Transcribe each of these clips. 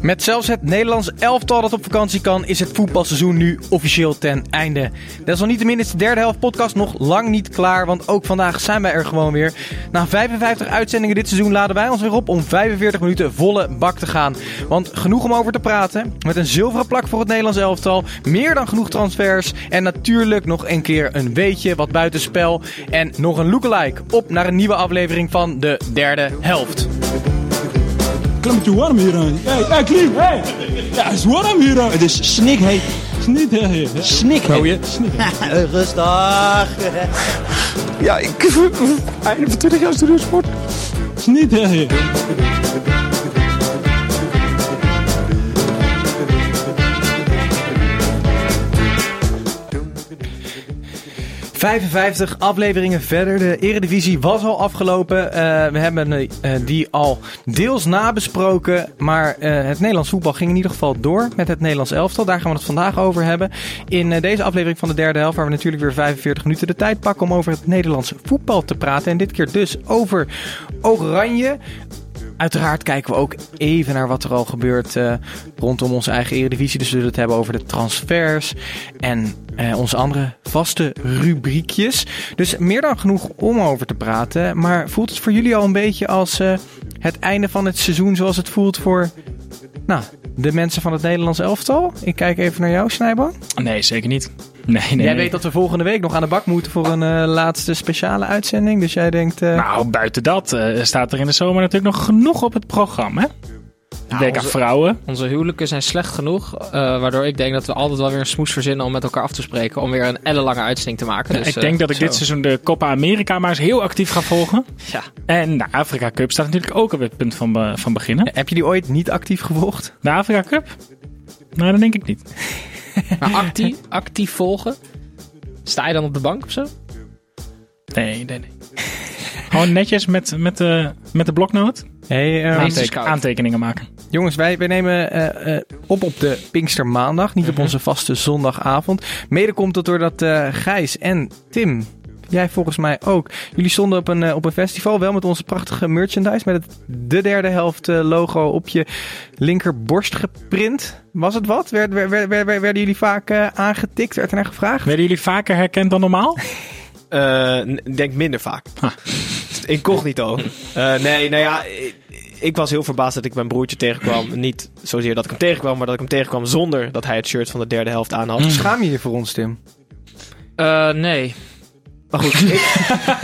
Met zelfs het Nederlands elftal dat op vakantie kan, is het voetbalseizoen nu officieel ten einde. Desalniettemin is de derde helft podcast nog lang niet klaar, want ook vandaag zijn wij er gewoon weer. Na 55 uitzendingen dit seizoen laden wij ons weer op om 45 minuten volle bak te gaan. Want genoeg om over te praten, met een zilveren plak voor het Nederlands elftal, meer dan genoeg transfers en natuurlijk nog een keer een weetje wat buitenspel en nog een lookalike. Op naar een nieuwe aflevering van de derde helft. Klimmetje warm hier aan. Hey, hey, Klim, hey! Ja, het is warm hier aan. Het is snikheet. Het is niet heel hè? Snikheet. Rustig. Ja, ik... Einde van 20 jaar studiosport. Het is 55 afleveringen verder. De Eredivisie was al afgelopen. Eh, we hebben eh, die al deels nabesproken. Maar eh, het Nederlands voetbal ging in ieder geval door met het Nederlands elftal. Daar gaan we het vandaag over hebben. In deze aflevering van de derde helft, waar we natuurlijk weer 45 minuten de tijd pakken om over het Nederlands voetbal te praten. En dit keer dus over Oranje. Uiteraard kijken we ook even naar wat er al gebeurt eh, rondom onze eigen Eredivisie. Dus we zullen het hebben over de transfers en eh, onze andere vaste rubriekjes. Dus meer dan genoeg om over te praten. Maar voelt het voor jullie al een beetje als eh, het einde van het seizoen zoals het voelt voor nou, de mensen van het Nederlands elftal? Ik kijk even naar jou, Snijboom. Nee, zeker niet. Nee, nee. Jij nee. weet dat we volgende week nog aan de bak moeten voor een eh, laatste speciale uitzending. Dus jij denkt... eh, Nou, buiten dat eh, staat er in de zomer natuurlijk nog genoeg op het programma. Hè? WK onze- Vrouwen. Onze huwelijken zijn slecht genoeg, eh, waardoor ik denk dat we altijd wel weer een smoes verzinnen om met elkaar af te spreken, om weer een ellenlange uitzending te maken. Dus, ik denk dat ik zo. dit seizoen de Copa America maar eens heel actief ga volgen. Ja. En de Afrika Cup staat natuurlijk ook op het punt van, van beginnen. heb je die ooit niet actief gevolgd? De Afrika Cup? Nou, dat denk ik niet. Maar actief, actief volgen? Sta je dan op de bank of zo? Nee, nee, nee. Gewoon netjes met, met, de, met de bloknoot Hey, Scout. aantekeningen maken. Jongens, wij, wij nemen eh, eh, op op de Pinkstermaandag, niet op onze vaste zondagavond. Mede komt dat doordat eh Gijs en Tim, jij volgens mij ook, jullie stonden op een, eh, op een festival, wel met onze prachtige merchandise, met het de derde helft eh, logo op je linkerborst geprint. Was het wat? Werd, werd, werd- werd- werden jullie vaak eh, aangetikt? Werd er naar gevraagd? Werden jullie vaker herkend dan normaal? Eh, Ik denk minder vaak. Incognito. Eh, nee, nou ja, ik, ik was heel verbaasd dat ik mijn broertje tegenkwam. Niet zozeer dat ik hem tegenkwam, maar dat ik hem tegenkwam zonder dat hij het shirt van de derde helft aan had. Schaam je je voor ons, Tim? Eh, nee. Maar goed, ik,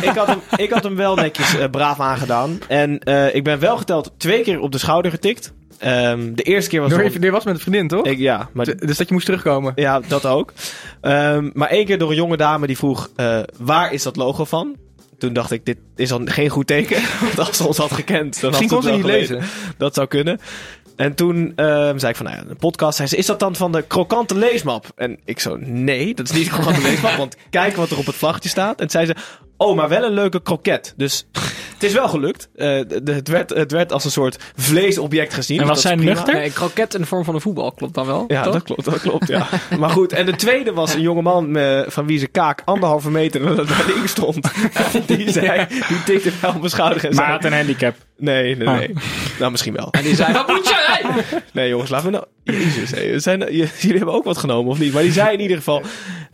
ik, had hem, ik had hem wel netjes eh, braaf aangedaan. En eh, ik ben wel geteld twee keer op de schouder getikt. Ehm, de eerste keer was... Door was met een vriendin, toch? ik, ja, maar Dus dat je moest terugkomen. Ja, dat ook. Ehm, maar één keer door een jonge dame die vroeg: eh, waar is dat logo van? Toen dacht ik, dit is al geen goed teken. Want als ze ons had gekend, dan Misschien had ze het niet lezen. Dat zou kunnen. En toen ehm, zei ik van, nou ja, een podcast. Zei ze, is dat dan van de krokante leesmap? En ik zo, nee, dat is niet de krokante leesmap. Want kijk wat er op het vlaggetje staat. En zei ze, oh, maar wel een leuke kroket. Dus het is wel gelukt. Eh, het, werd, het werd als een soort vleesobject gezien. En Dus was dat is zij prima. nuchter? Nee, kroket in de vorm van een voetbal, klopt dan wel? Ja, toch? dat klopt, dat klopt, ja. maar goed, en de tweede was een jongeman eh, van wie zijn kaak anderhalve meter naar links stond. die zei, die tikte wel op mijn schouder en Maar had een handicap. Nee, nee, Ah. nee. Nou, misschien wel. En die zei, wat moet je? Nee, jongens, laten we nou... Jezus, zijn, jullie hebben ook wat genomen, of niet? Maar die zei in ieder geval,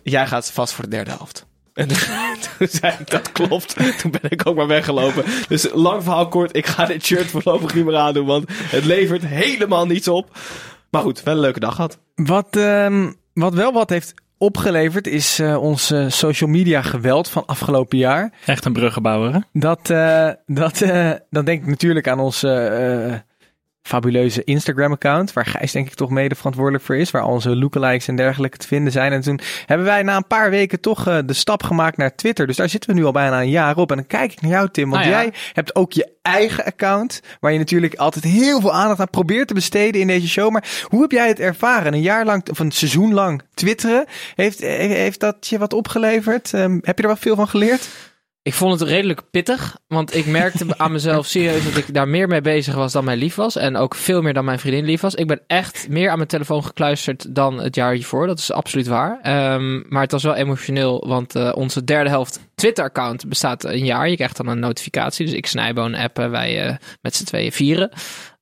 jij gaat vast voor de derde helft. En toen zei ik, dat klopt. Toen ben ik ook maar weggelopen. Dus lang verhaal kort, ik ga dit shirt voorlopig niet meer aandoen, want het levert helemaal niets op. Maar goed, wel een leuke dag gehad. Wat, ehm, wat wel wat heeft opgeleverd is eh ons social media geweld van afgelopen jaar. Echt een bruggenbouwer, hè? Dat, eh, dat, eh, dan denk ik natuurlijk aan onze eh, fabuleuze Instagram-account, waar Gijs denk ik toch mede verantwoordelijk voor is, waar onze lookalikes en dergelijke te vinden zijn. En toen hebben wij na een paar weken toch eh, de stap gemaakt naar Twitter. Dus daar zitten we nu al bijna een jaar op. En dan kijk ik naar jou, Tim, want Nou ja. jij hebt ook je eigen account, waar je natuurlijk altijd heel veel aandacht aan probeert te besteden in deze show. Maar hoe heb jij het ervaren? Een jaar lang, of een seizoen lang twitteren, heeft, eh, heeft dat je wat opgeleverd? Ehm, heb je er wel veel van geleerd? Ik vond het redelijk pittig, want ik merkte aan mezelf serieus dat ik daar meer mee bezig was dan mij lief was. En ook veel meer dan mijn vriendin lief was. Ik ben echt meer aan mijn telefoon gekluisterd dan het jaar hiervoor. Dat is absoluut waar. Ehm, maar het was wel emotioneel, want eh, onze derde helft Twitter-account bestaat een jaar. Je krijgt dan een notificatie. Dus ik Snijboon appen, wij eh, met z'n tweeën vieren.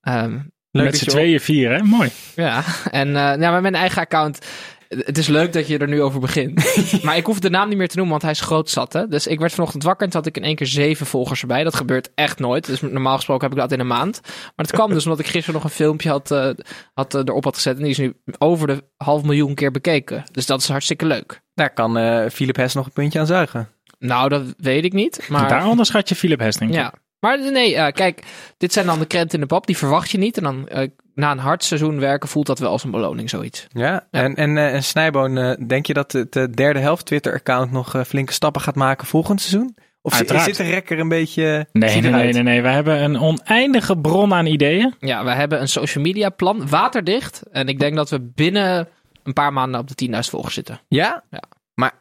Ehm, Leuk Met z'n tweeën vier, hè? Mooi. ja, en uh, nou, met mijn eigen account. Het is leuk dat je er nu over begint. maar ik hoef de naam niet meer te noemen, want hij is groot zat. Hè? Dus ik werd vanochtend wakker en toen had ik in één keer zeven volgers erbij. Dat gebeurt echt nooit. Dus normaal gesproken heb ik dat in een maand. Maar dat kwam dus omdat ik gisteren nog een filmpje had, uh, had uh, erop had gezet. En die is nu over de half miljoen keer bekeken. Dus dat is hartstikke leuk. Daar kan uh, Philip Hess nog een puntje aan zuigen. Nou, dat weet ik niet. Maar... Daar onderschat je Philip Hess, denk ik. Ja. Maar nee, uh, kijk, dit zijn dan de krenten in de pap. Die verwacht je niet. En dan uh, na een hard seizoen werken voelt dat wel als een beloning, zoiets. Ja, ja. en, en, uh, en Snijboon, denk je dat het de derde helft Twitter-account nog flinke stappen gaat maken volgend seizoen? Of Uiteraard. zit de rekker een beetje... Nee, nee, nee, nee, nee. We hebben een oneindige bron aan ideeën. Ja, we hebben een social media plan, waterdicht. En ik denk dat we binnen een paar maanden op de 10.000 volgers zitten. Ja? Ja. Maar,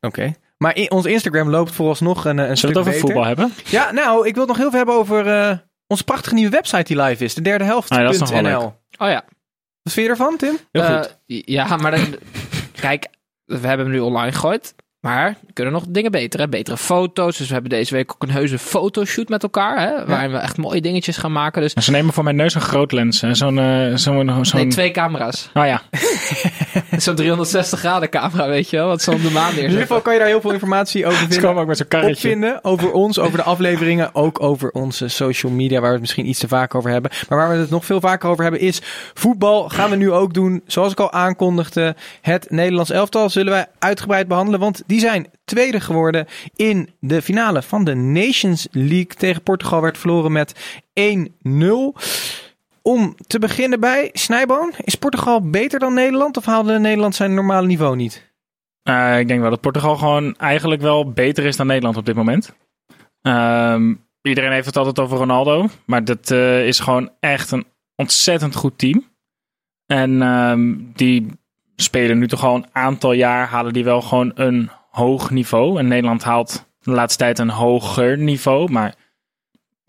oké. Okay. Maar in, ons Instagram loopt vooralsnog een, een Zullen stuk we het over beter. voetbal hebben? Ja, nou, ik wil het nog heel veel hebben over uh, onze prachtige nieuwe website die live is. De derde helft. Ah, ja, dat is nog wel leuk. Oh ja. Wat vind je ervan, Tim? Heel uh, goed. Ja, maar dan, kijk, we hebben hem nu online gegooid. Maar er kunnen nog dingen beter, hè? Betere foto's. Dus we hebben deze week ook een heuse fotoshoot met elkaar. Hè? Waarin we echt mooie dingetjes gaan maken. Dus... Ze nemen voor mijn neus een groot lens. Zo'n... Uh, zo zo nee, twee camera's. Oh ja. zo'n 360 graden camera, weet je wel. Wat ze op de maan neerzetten. In ieder geval kan je daar heel veel informatie over vinden. Ze komen ook met zo'n karretje. Opvinden over ons, over de afleveringen. Ook over onze social media, waar we het misschien iets te vaak over hebben. Maar waar we het nog veel vaker over hebben is voetbal. Gaan we nu ook doen, zoals ik al aankondigde. Het Nederlands elftal zullen wij uitgebreid behandelen. Want die zijn tweede geworden in de finale van de Nations League. Tegen Portugal werd verloren met 1-0. Om te beginnen bij Snijboon. Is Portugal beter dan Nederland of haalde Nederland zijn normale niveau niet? Uh, ik denk wel dat Portugal gewoon eigenlijk wel beter is dan Nederland op dit moment. Um, iedereen heeft het altijd over Ronaldo. Maar dat uh, is gewoon echt een ontzettend goed team. En um, die spelen nu toch al een aantal jaar, halen die wel gewoon een hoog niveau. En Nederland haalt de laatste tijd een hoger niveau. Maar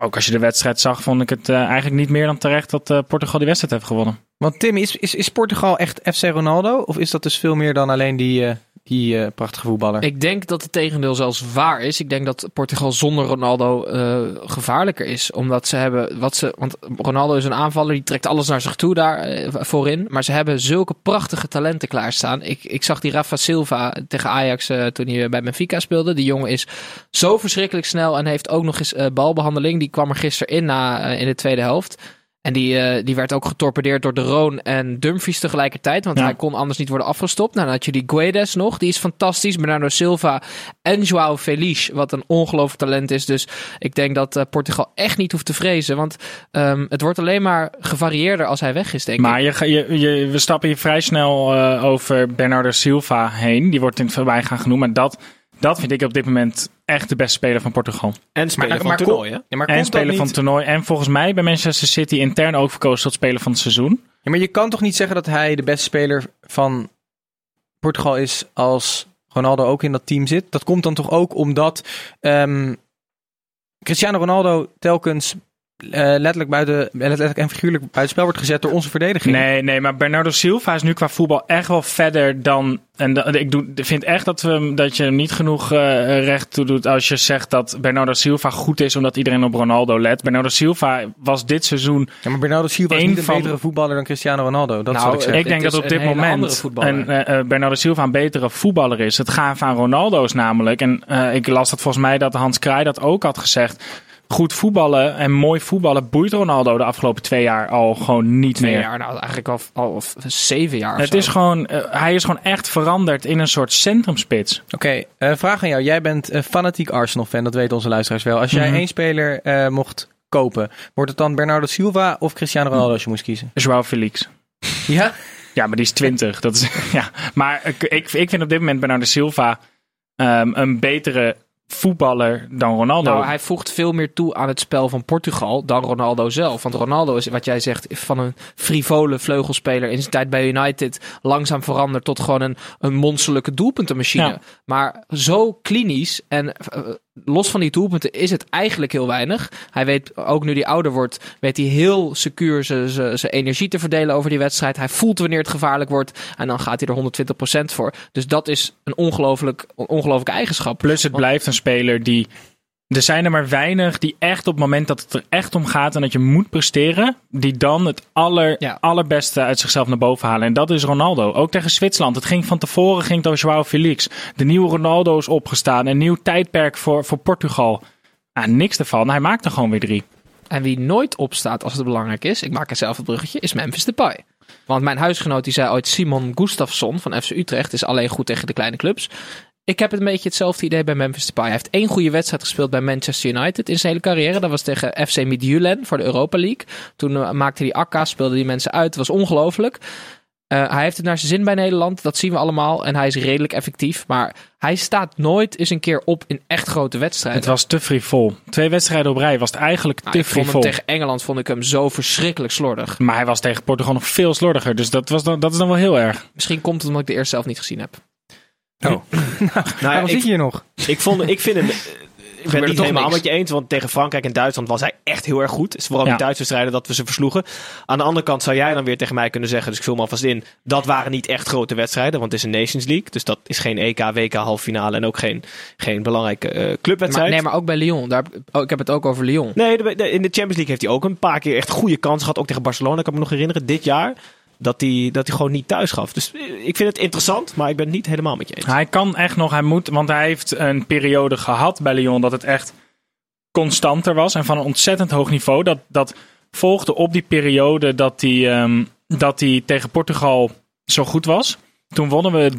ook als je de wedstrijd zag, vond ik het uh, eigenlijk niet meer dan terecht dat uh, Portugal die wedstrijd heeft gewonnen. Want Tim, is, is, is Portugal echt FC Ronaldo? Of is dat dus veel meer dan alleen die, uh, die uh, prachtige voetballer? Ik denk dat het tegendeel zelfs waar is. Ik denk dat Portugal zonder Ronaldo uh, gevaarlijker is. Omdat ze hebben wat ze. Want Ronaldo is een aanvaller, die trekt alles naar zich toe daar voorin. Maar ze hebben zulke prachtige talenten klaarstaan. Ik, ik zag die Rafa Silva tegen Ajax toen hij bij Benfica speelde. Die jongen is zo verschrikkelijk snel en heeft ook nog eens balbehandeling. Die kwam er gisteren in na, in de tweede helft. En die, uh, die werd ook getorpedeerd door de Roon en Dumfries tegelijkertijd. Want ja. hij kon anders niet worden afgestopt. Nou, dan had je die Guedes nog. Die is fantastisch. Bernardo Silva en Joao Felix. Wat een ongelooflijk talent is. Dus ik denk dat uh, Portugal echt niet hoeft te vrezen. Want um, het wordt alleen maar gevarieerder als hij weg is, denk maar ik. Maar je, je, je, we stappen hier vrij snel uh, over Bernardo Silva heen. Die wordt in het voorbij gaan genoemd. Maar dat... Dat vind ik op dit moment echt de beste speler van Portugal. En speler maar, van maar, toernooi, hè? Ja, maar en speler van toernooi. En volgens mij bij Manchester City intern ook verkozen tot speler van het seizoen. Ja, maar je kan toch niet zeggen dat hij de beste speler van Portugal is als Ronaldo ook in dat team zit? Dat komt dan toch ook omdat um, Cristiano Ronaldo telkens uh, letterlijk, buiten, letterlijk en figuurlijk buitenspel wordt gezet door onze verdediging. Nee, nee, maar Bernardo Silva is nu qua voetbal echt wel verder dan. En ik doe, vind echt dat, we, dat je niet genoeg uh, recht toe doet als je zegt dat Bernardo Silva goed is omdat iedereen op Ronaldo let. Bernardo Silva was dit seizoen. Ja, maar Bernardo Silva is niet een van... betere voetballer dan Cristiano Ronaldo. Dat nou, ik zeggen. Ik denk dat op dit moment een, uh, Bernardo Silva een betere voetballer is. Het gaaf aan Ronaldo is namelijk. En uh, ik las dat volgens mij dat Hans Kraai dat ook had gezegd goed voetballen en mooi voetballen boeit Ronaldo de afgelopen twee jaar al gewoon niet twee meer. jaar, nou eigenlijk al, al of zeven jaar. Het is gewoon, uh, hij is gewoon echt veranderd in een soort centrumspits. Oké, okay, uh, vraag aan jou. Jij bent uh, fanatiek Arsenal fan, dat weten onze luisteraars wel. Als jij mm -hmm. één speler uh, mocht kopen. Wordt het dan Bernardo Silva of Cristiano Ronaldo als je moest kiezen? Joao Felix. Ja? Ja, maar die is 20. dat is, ja. Maar ik, ik, ik vind op dit moment Bernardo Silva ehm, een betere voetballer dan Ronaldo. Nou, hij voegt veel meer toe aan het spel van Portugal dan Ronaldo zelf. Want Ronaldo is, wat jij zegt, van een frivole vleugelspeler in zijn tijd bij United langzaam veranderd tot gewoon een, een monsterlijke doelpuntenmachine. Ja. Maar zo klinisch en eh, los van die doelpunten is het eigenlijk heel weinig. Hij weet, ook nu hij ouder wordt, weet hij heel secuur zijn- energie te verdelen over die wedstrijd. Hij voelt wanneer het gevaarlijk wordt en dan gaat hij er 120% voor. Dus dat is een ongelooflijk, ongelooflijke eigenschap. Plus het Want- blijft een speler die... Er zijn er maar weinig die echt op het moment dat het er echt om gaat en dat je moet presteren, die dan het aller, Ja. allerbeste uit zichzelf naar boven halen. En dat is Ronaldo. Ook tegen Zwitserland. Het ging van tevoren ging het Joao Felix. De nieuwe Ronaldo is opgestaan. Een nieuw tijdperk voor, voor Portugal. Ah, niks ervan. Hij maakte gewoon weer drie. En wie nooit opstaat als het belangrijk is, ik maak er zelf het bruggetje, is Memphis Depay. Want mijn huisgenoot die zei ooit Simon Gustafsson van FC Utrecht is alleen goed tegen de kleine clubs. Ik heb een beetje hetzelfde idee bij Memphis Depay. Hij heeft één goede wedstrijd gespeeld bij Manchester United in zijn hele carrière. Dat was tegen FC Midtjylland voor de Europa League. Toen eh, maakte hij akka, speelde die mensen uit. Dat was ongelooflijk. Eh, hij heeft het naar zijn zin bij Nederland. Dat zien we allemaal. En hij is redelijk effectief. Maar hij staat nooit eens een keer op in echt grote wedstrijden. Het was te frivol. Twee wedstrijden op rij was het eigenlijk Nou, te frivol. tegen Engeland vond ik hem zo verschrikkelijk slordig. Maar hij was tegen Portugal nog veel slordiger. Dus dat, was dan, dat is dan wel heel erg. Misschien komt het omdat ik de eerste zelf niet gezien heb. Nou, ja, Waarom zit ik, je hier nog? ik, vond, ik vind hem... Ik ben er het niet helemaal niks. met je eens, want tegen Frankrijk en Duitsland was hij echt heel erg goed. Het is vooral Ja. die thuiswedstrijden dat we ze versloegen. Aan de andere kant zou jij dan weer tegen mij kunnen zeggen, dus ik vul me alvast in, dat waren niet echt grote wedstrijden, want het is een Nations League. Dus dat is geen EK, WK halve finale en ook geen, geen belangrijke eh, Maar, clubwedstrijd. nee, maar ook bij Lyon. Daar, oh, ik heb het ook over Lyon. Nee, de- de- in de Champions League heeft hij ook een paar keer echt goede kansen gehad. Ook tegen Barcelona, ik kan me nog herinneren, dit jaar. Dat hij, dat hij gewoon niet thuis gaf. Dus eh, ik vind het interessant, maar ik ben het niet helemaal met je eens. Hij kan echt nog, hij moet, want hij heeft een periode gehad bij Lyon dat het echt constanter was en van een ontzettend hoog niveau. Dat, dat volgde op die periode dat hij, ehm, dat hij tegen Portugal zo goed was. Toen wonnen we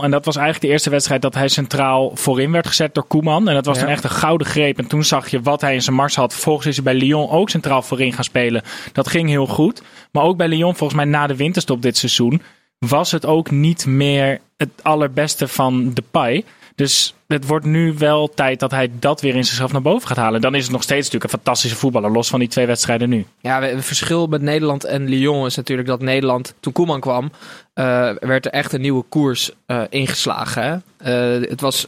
3-0. En dat was eigenlijk de eerste wedstrijd dat hij centraal voorin werd gezet door Koeman. En dat was Ja. toen echt een gouden greep. En toen zag je wat hij in zijn mars had. Vervolgens is hij bij Lyon ook centraal voorin gaan spelen. Dat ging heel goed. Maar ook bij Lyon, volgens mij na de winterstop dit seizoen, was het ook niet meer het allerbeste van Depay. Dus het wordt nu wel tijd dat hij dat weer in zichzelf naar boven gaat halen. Dan is het nog steeds natuurlijk een fantastische voetballer, los van die twee wedstrijden nu. Ja, het verschil met Nederland en Lyon is natuurlijk dat Nederland, toen Koeman kwam, eh, werd er echt een nieuwe koers eh, ingeslagen. Hè? Eh, het was,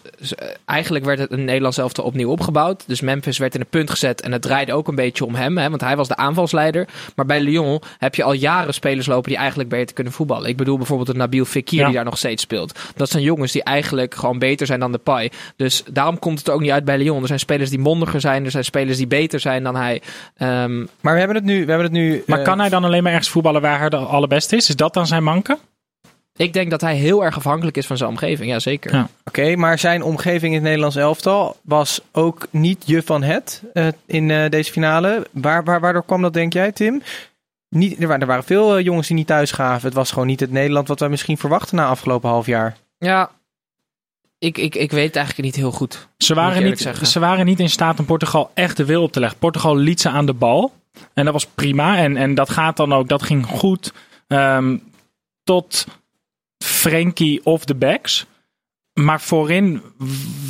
eigenlijk werd het een Nederlands elftal opnieuw opgebouwd. Dus Memphis werd in een punt gezet en het draaide ook een beetje om hem. Hè? Want hij was de aanvalsleider. Maar bij Lyon heb je al jaren spelers lopen die eigenlijk beter kunnen voetballen. Ik bedoel bijvoorbeeld een Nabil Fekir Ja. die daar nog steeds speelt. Dat zijn jongens die eigenlijk gewoon beter zijn dan de Pai. Dus daarom komt het er ook niet uit bij Lyon. Er zijn spelers die mondiger zijn. Er zijn spelers die beter zijn dan hij. Ehm, Maar we hebben het nu... We hebben het nu Maar kan hij dan alleen maar ergens voetballen waar hij de allerbeste is? Is dat dan zijn manke? Ik denk dat hij heel erg afhankelijk is van zijn omgeving, ja zeker. Ja. Oké, maar zijn omgeving in het Nederlands elftal was ook niet je van het eh, in eh, deze finale. Waar, waar, waardoor kwam dat, denk jij, Tim? Niet, er, waren, er waren veel eh, jongens die niet thuis gaven. Het was gewoon niet het Nederland wat wij misschien verwachten na afgelopen half jaar. Ja, ik, ik, ik weet het eigenlijk niet heel goed. Ze waren, niet, zeggen. ze waren niet in staat om Portugal echt de wil op te leggen. Portugal liet ze aan de bal. En dat was prima. En, en dat gaat dan ook, dat ging goed. ehm, tot Frenkie of de backs. Maar voorin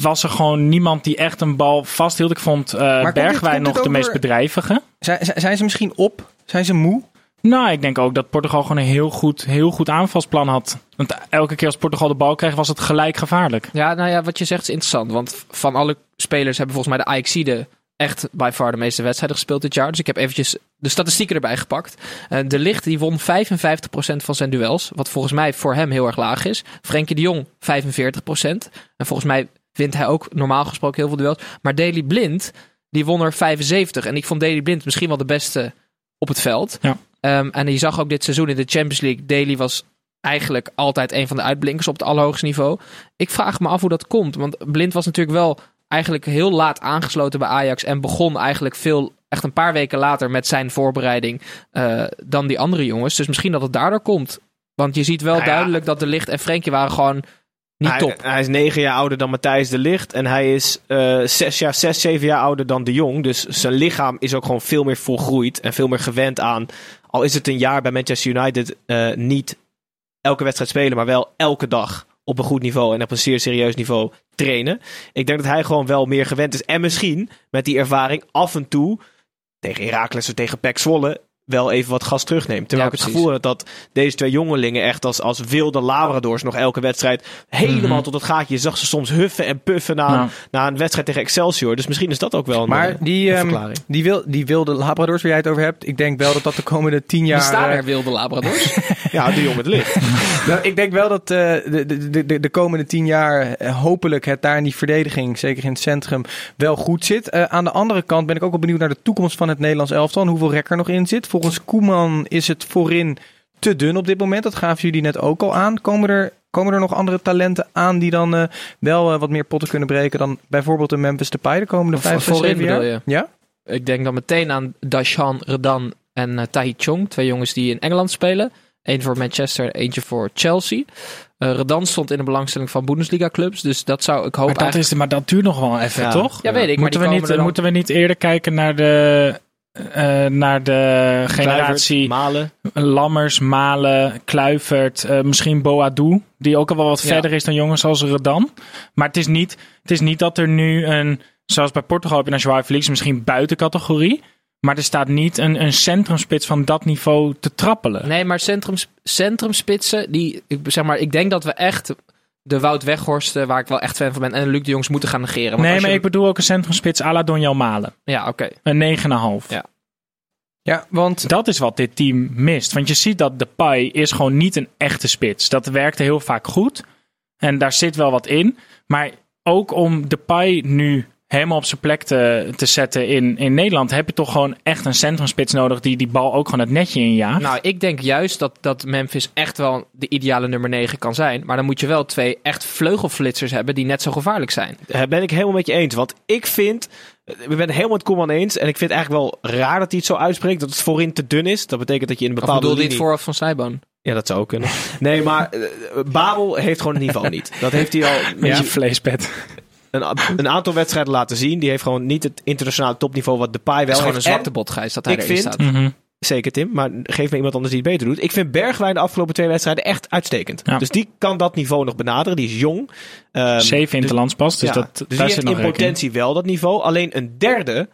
was er gewoon niemand die echt een bal vasthield. Ik vond eh dit- Bergwijn dit nog de meest bedrijvige. Zijn, zijn- zijn ze misschien op? Zijn ze moe? Nou, ik denk ook dat Portugal gewoon een heel goed, heel goed aanvalsplan had. Want elke keer als Portugal de bal kreeg, was het gelijk gevaarlijk. Ja, nou ja, wat je zegt is interessant. Want van alle spelers hebben volgens mij de Ajaxide echt by far de meeste wedstrijden gespeeld dit jaar. Dus ik heb eventjes de statistieken erbij gepakt. Eh, de Licht die won 55% van zijn duels. Wat volgens mij voor hem heel erg laag is. Frenkie de Jong 45%. En volgens mij wint hij ook normaal gesproken heel veel duels. Maar Daley Blind, die won er 75. En ik vond Daley Blind misschien wel de beste op het veld. Ja. Ehm, en je zag ook dit seizoen in de Champions League. Daley was eigenlijk altijd een van de uitblinkers op het allerhoogste niveau. Ik vraag me af hoe dat komt. Want Blind was natuurlijk wel eigenlijk heel laat aangesloten bij Ajax. En begon eigenlijk veel, echt een paar weken later met zijn voorbereiding eh, dan die andere jongens. Dus misschien dat het daardoor komt. Want je ziet wel Nou ja. duidelijk dat de Licht en Frenkie waren gewoon Niet hij, top. Hij is negen jaar ouder dan Matthijs de Licht. En hij is eh zes, jaar, zes, zeven jaar ouder dan de Jong. Dus zijn lichaam is ook gewoon veel meer volgroeid. En veel meer gewend aan. Al is het een jaar bij Manchester United eh, niet elke wedstrijd spelen. Maar wel elke dag op een goed niveau. En op een zeer serieus niveau trainen. Ik denk dat hij gewoon wel meer gewend is. En misschien met die ervaring af en toe. Tegen Heracles of tegen Pek Zwolle. Wel even wat gas terugneemt. Terwijl Ja, ik het precies. gevoel heb dat deze twee jongelingen echt als, als wilde labradors nog elke wedstrijd helemaal Mhm. tot het gaatje. Je zag ze soms huffen en puffen na, Ja. na een wedstrijd tegen Excelsior. Dus misschien is dat ook wel een, Maar eh, die, een ehm, verklaring. die, wil, die wilde Labradors waar jij het over hebt, ik denk wel dat dat de komende tien jaar... Bestaan eh, er wilde labradors? Ja, de jongen het licht. Nou, ik denk wel dat eh, de, de, de, de komende tien jaar hopelijk het daar in die verdediging, zeker in het centrum, wel goed zit. Aan de andere kant ben ik ook wel benieuwd naar de toekomst van het Nederlands elftal en hoeveel rek er nog in zit. Volgens Koeman is het voorin te dun op dit moment. Dat gaven jullie net ook al aan. Komen er, komen er nog andere talenten aan die dan eh, wel eh, wat meer potten kunnen breken dan bijvoorbeeld de Memphis Depay de komende vijf, zes, voorin jaar? je? Ja? Ik denk dan meteen aan Dashan, Redan en uh, Tahi Chong. Twee jongens die in Engeland spelen. Eén voor Manchester, eentje voor Chelsea. Uh, Redan stond in de belangstelling van Bundesliga clubs. Dus dat zou ik hoop Maar dat, eigenlijk... is, maar dat duurt nog wel even, Ja. toch? Ja, weet ik. Maar Moeten die we, niet, dan- moeten we niet eerder kijken naar de, eh, naar de generatie Malen. Lammers, Malen, Kluivert, eh, misschien Boadu, die ook al wel wat Ja. verder is dan jongens als Redan. Maar het is, niet, het is niet dat er nu een, zoals bij Portugal heb je naar Joao Felix, misschien buiten categorie. Maar er staat niet een, een centrumspits van dat niveau te trappelen. Nee, maar centrum, centrumspitsen, die, ik, zeg maar, ik denk dat we echt de Wout Weghorst, waar ik wel echt fan van ben, en Luc de Jongs moeten gaan negeren. Want nee, maar je- ik bedoel ook een centrumspits à la Malen. Ja, oké. Een 9,5. Ja. Ja, want Dat is wat dit team mist. Want je ziet dat Depay is gewoon niet een echte spits. Dat werkte heel vaak goed. En daar zit wel wat in. Maar ook om Depay nu helemaal op zijn plek te, te zetten in, in Nederland... heb je toch gewoon echt een centrumspits nodig... die die bal ook gewoon het netje injaagt. Nou, ik denk juist dat, dat Memphis echt wel de ideale nummer 9 kan zijn. Maar dan moet je wel twee echt vleugelflitsers hebben die net zo gevaarlijk zijn. Daar ben ik helemaal met je eens. Want ik vind, we ben het helemaal met Koeman eens. En ik vind het eigenlijk wel raar dat hij het zo uitspreekt. Dat het voorin te dun is. Dat betekent dat je in een bepaalde je linie... het voorhoofd van Snijboon? Ja, dat zou ook kunnen. Nee, maar eh, Babel heeft gewoon het niveau niet. Dat heeft hij al Met ja, je vleespet. Een, een aantal wedstrijden laten zien. Die heeft gewoon niet het internationale topniveau wat Depay wel Het is gewoon een heeft. En- zwakte bot, Gijs, dat hij ik erin vind- staat. Mhm. Zeker Tim, maar geef me iemand anders die het beter doet. Ik vind Bergwijn de afgelopen twee wedstrijden echt uitstekend. Ja. Dus die kan dat niveau nog benaderen. Die is jong. Ehm, Zeven interlands pas, dus ja, dat, dus daar die zit heeft nog in in. potentie wel dat niveau. Alleen een derde,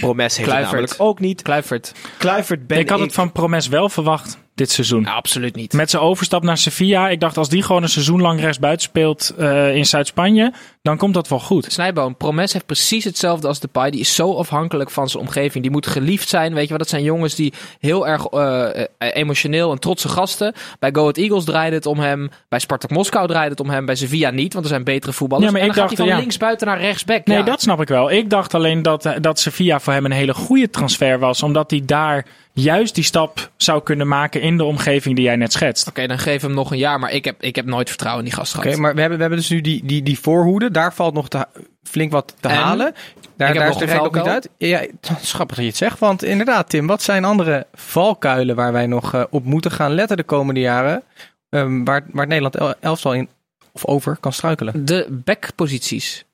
Promes heeft het Kluivert. namelijk ook niet. Kluivert. Kluivert ben Ik had het van Promes wel verwacht dit seizoen. Nou, absoluut niet. Met zijn overstap naar Sevilla. Ik dacht, als die gewoon een seizoen lang rechtsbuiten speelt eh, in Zuid-Spanje, dan komt dat wel goed. Snijboom, Promes heeft precies hetzelfde als Depay. Die is zo afhankelijk van zijn omgeving. Die moet geliefd zijn. Weet je wat? Dat zijn jongens die heel erg eh, eh, emotioneel en trotse gasten. Bij Go Ahead Eagles draaide het om hem. Bij Spartak Moskou draaide het om hem. Bij Sevilla niet, want er zijn betere voetballers. Ja, maar en ik dan gaat dacht, hij van ja. linksbuiten naar rechtsback. Nee, Ja. dat snap ik wel. Ik dacht alleen dat, eh, dat Sevilla voor hem een hele goede transfer was. Omdat hij daar juist die stap zou kunnen maken in de omgeving die jij net schetst. Oké, dan geef hem nog een jaar. Maar ik heb, ik heb nooit vertrouwen in die gast Oké, maar we hebben, we hebben dus nu die, die, die voorhoede. Daar valt nog te, flink wat te En? halen. Daar, daar is de ook niet uit. Ja, het is grappig dat je het zegt. Want inderdaad, Tim, wat zijn andere valkuilen waar wij nog eh, op moeten gaan letten de komende jaren? Ehm, waar, waar Nederland el- elftal in of over kan struikelen. De backposities.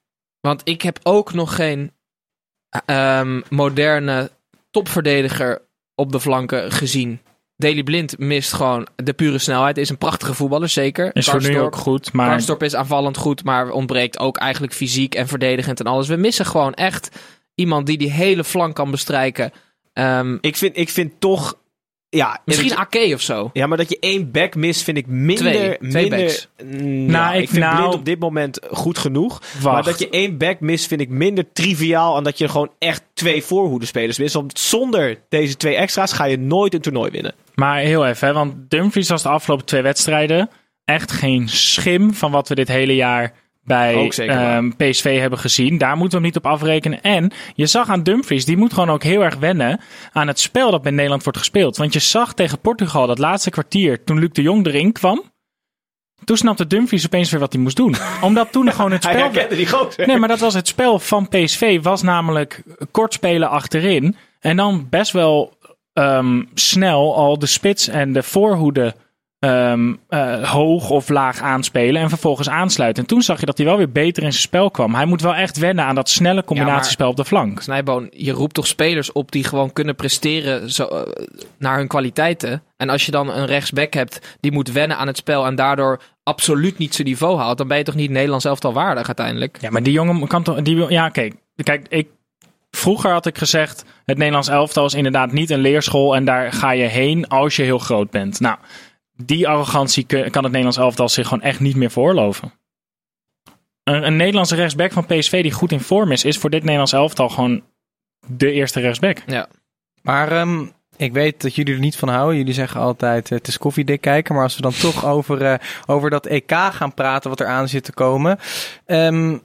Want ik heb ook nog geen ehm, moderne topverdediger op de flanken gezien. Daley Blind mist gewoon de pure snelheid. Is een prachtige voetballer, zeker. Is voor nu ook goed. Maar is aanvallend goed, maar ontbreekt ook eigenlijk fysiek en verdedigend en alles. We missen gewoon echt iemand die die hele flank kan bestrijken. Ehm, Ik vind, ik vind toch... Ja, misschien Ake of zo. ja, maar dat je één back mist vind ik minder... Twee. Twee minder backs. Mm, Nou, ja, ik, ik- vind nou- Blind op dit moment goed genoeg. wacht. Maar dat je één back mist vind ik minder triviaal... dan dat je gewoon echt twee voorhoedenspelers mist. Want zonder deze twee extra's ga je nooit een toernooi winnen. Maar heel even, hè, want Dumfries was de afgelopen twee wedstrijden echt geen schim van wat we dit hele jaar bij ehm, PSV hebben gezien. Daar moeten we hem niet op afrekenen. En je zag aan Dumfries, die moet gewoon ook heel erg wennen aan het spel dat bij Nederland wordt gespeeld. Want je zag tegen Portugal dat laatste kwartier, toen Luc de Jong erin kwam, toen snapte Dumfries opeens weer wat hij moest doen. Omdat toen gewoon het Hij spel... herkende die gozer. Nee, maar dat was het spel van PSV. Was namelijk kort spelen achterin. En dan best wel ehm, snel al de spits en de voorhoede ehm, eh, hoog of laag aanspelen en vervolgens aansluiten. En toen zag je dat hij wel weer beter in zijn spel kwam. Hij moet wel echt wennen aan dat snelle combinatiespel op de flank. Snijboon, je roept toch spelers op die gewoon kunnen presteren zo, eh, naar hun kwaliteiten. En als je dan een rechtsback hebt die moet wennen aan het spel en daardoor absoluut niet zijn niveau haalt, dan ben je toch niet Nederlands elftal waardig uiteindelijk. Ja, maar die jongen kan toch... Die, ja, oké. Kijk, ik, vroeger had ik gezegd... het Nederlands elftal is inderdaad niet een leerschool... en daar ga je heen als je heel groot bent. Nou, die arrogantie kan het Nederlands elftal zich gewoon echt niet meer veroorloven. Een, een Nederlandse rechtsback van PSV die goed in vorm is... is voor dit Nederlands elftal gewoon de eerste rechtsback. Ja. Maar ehm, ik weet dat jullie er niet van houden. Jullie zeggen altijd eh, het is koffiedik kijken. Maar als we dan toch over, eh, over dat EK gaan praten wat er aan zit te komen. ehm,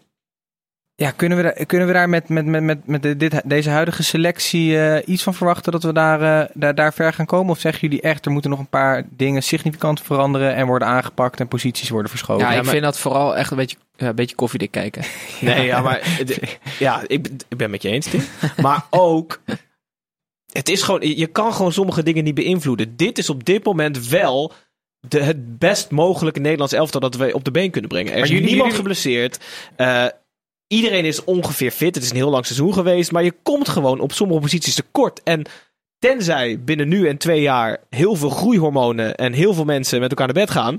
ja, kunnen we, daar, kunnen we daar met, met, met, met, met dit, deze huidige selectie eh, iets van verwachten dat we daar, eh, daar, daar ver gaan komen? Of zeggen jullie echt, er moeten nog een paar dingen significant veranderen en worden aangepakt en posities worden verschoven? Ja, ik maar- vind dat vooral echt een beetje, ja, een beetje koffiedik kijken. Nee, ja, maar ja, ik, ben- ik ben met je eens, Tim. Maar ook, het is gewoon, je kan gewoon sommige dingen niet beïnvloeden. Dit is op dit moment wel de, het best mogelijke Nederlands elftal dat we op de been kunnen brengen. Er is jullie- niemand jullie- geblesseerd. Eh, iedereen is ongeveer fit. Het is een heel lang seizoen geweest. Maar je komt gewoon op sommige posities tekort. En tenzij binnen nu en twee jaar heel veel groeihormonen en heel veel mensen met elkaar naar bed gaan.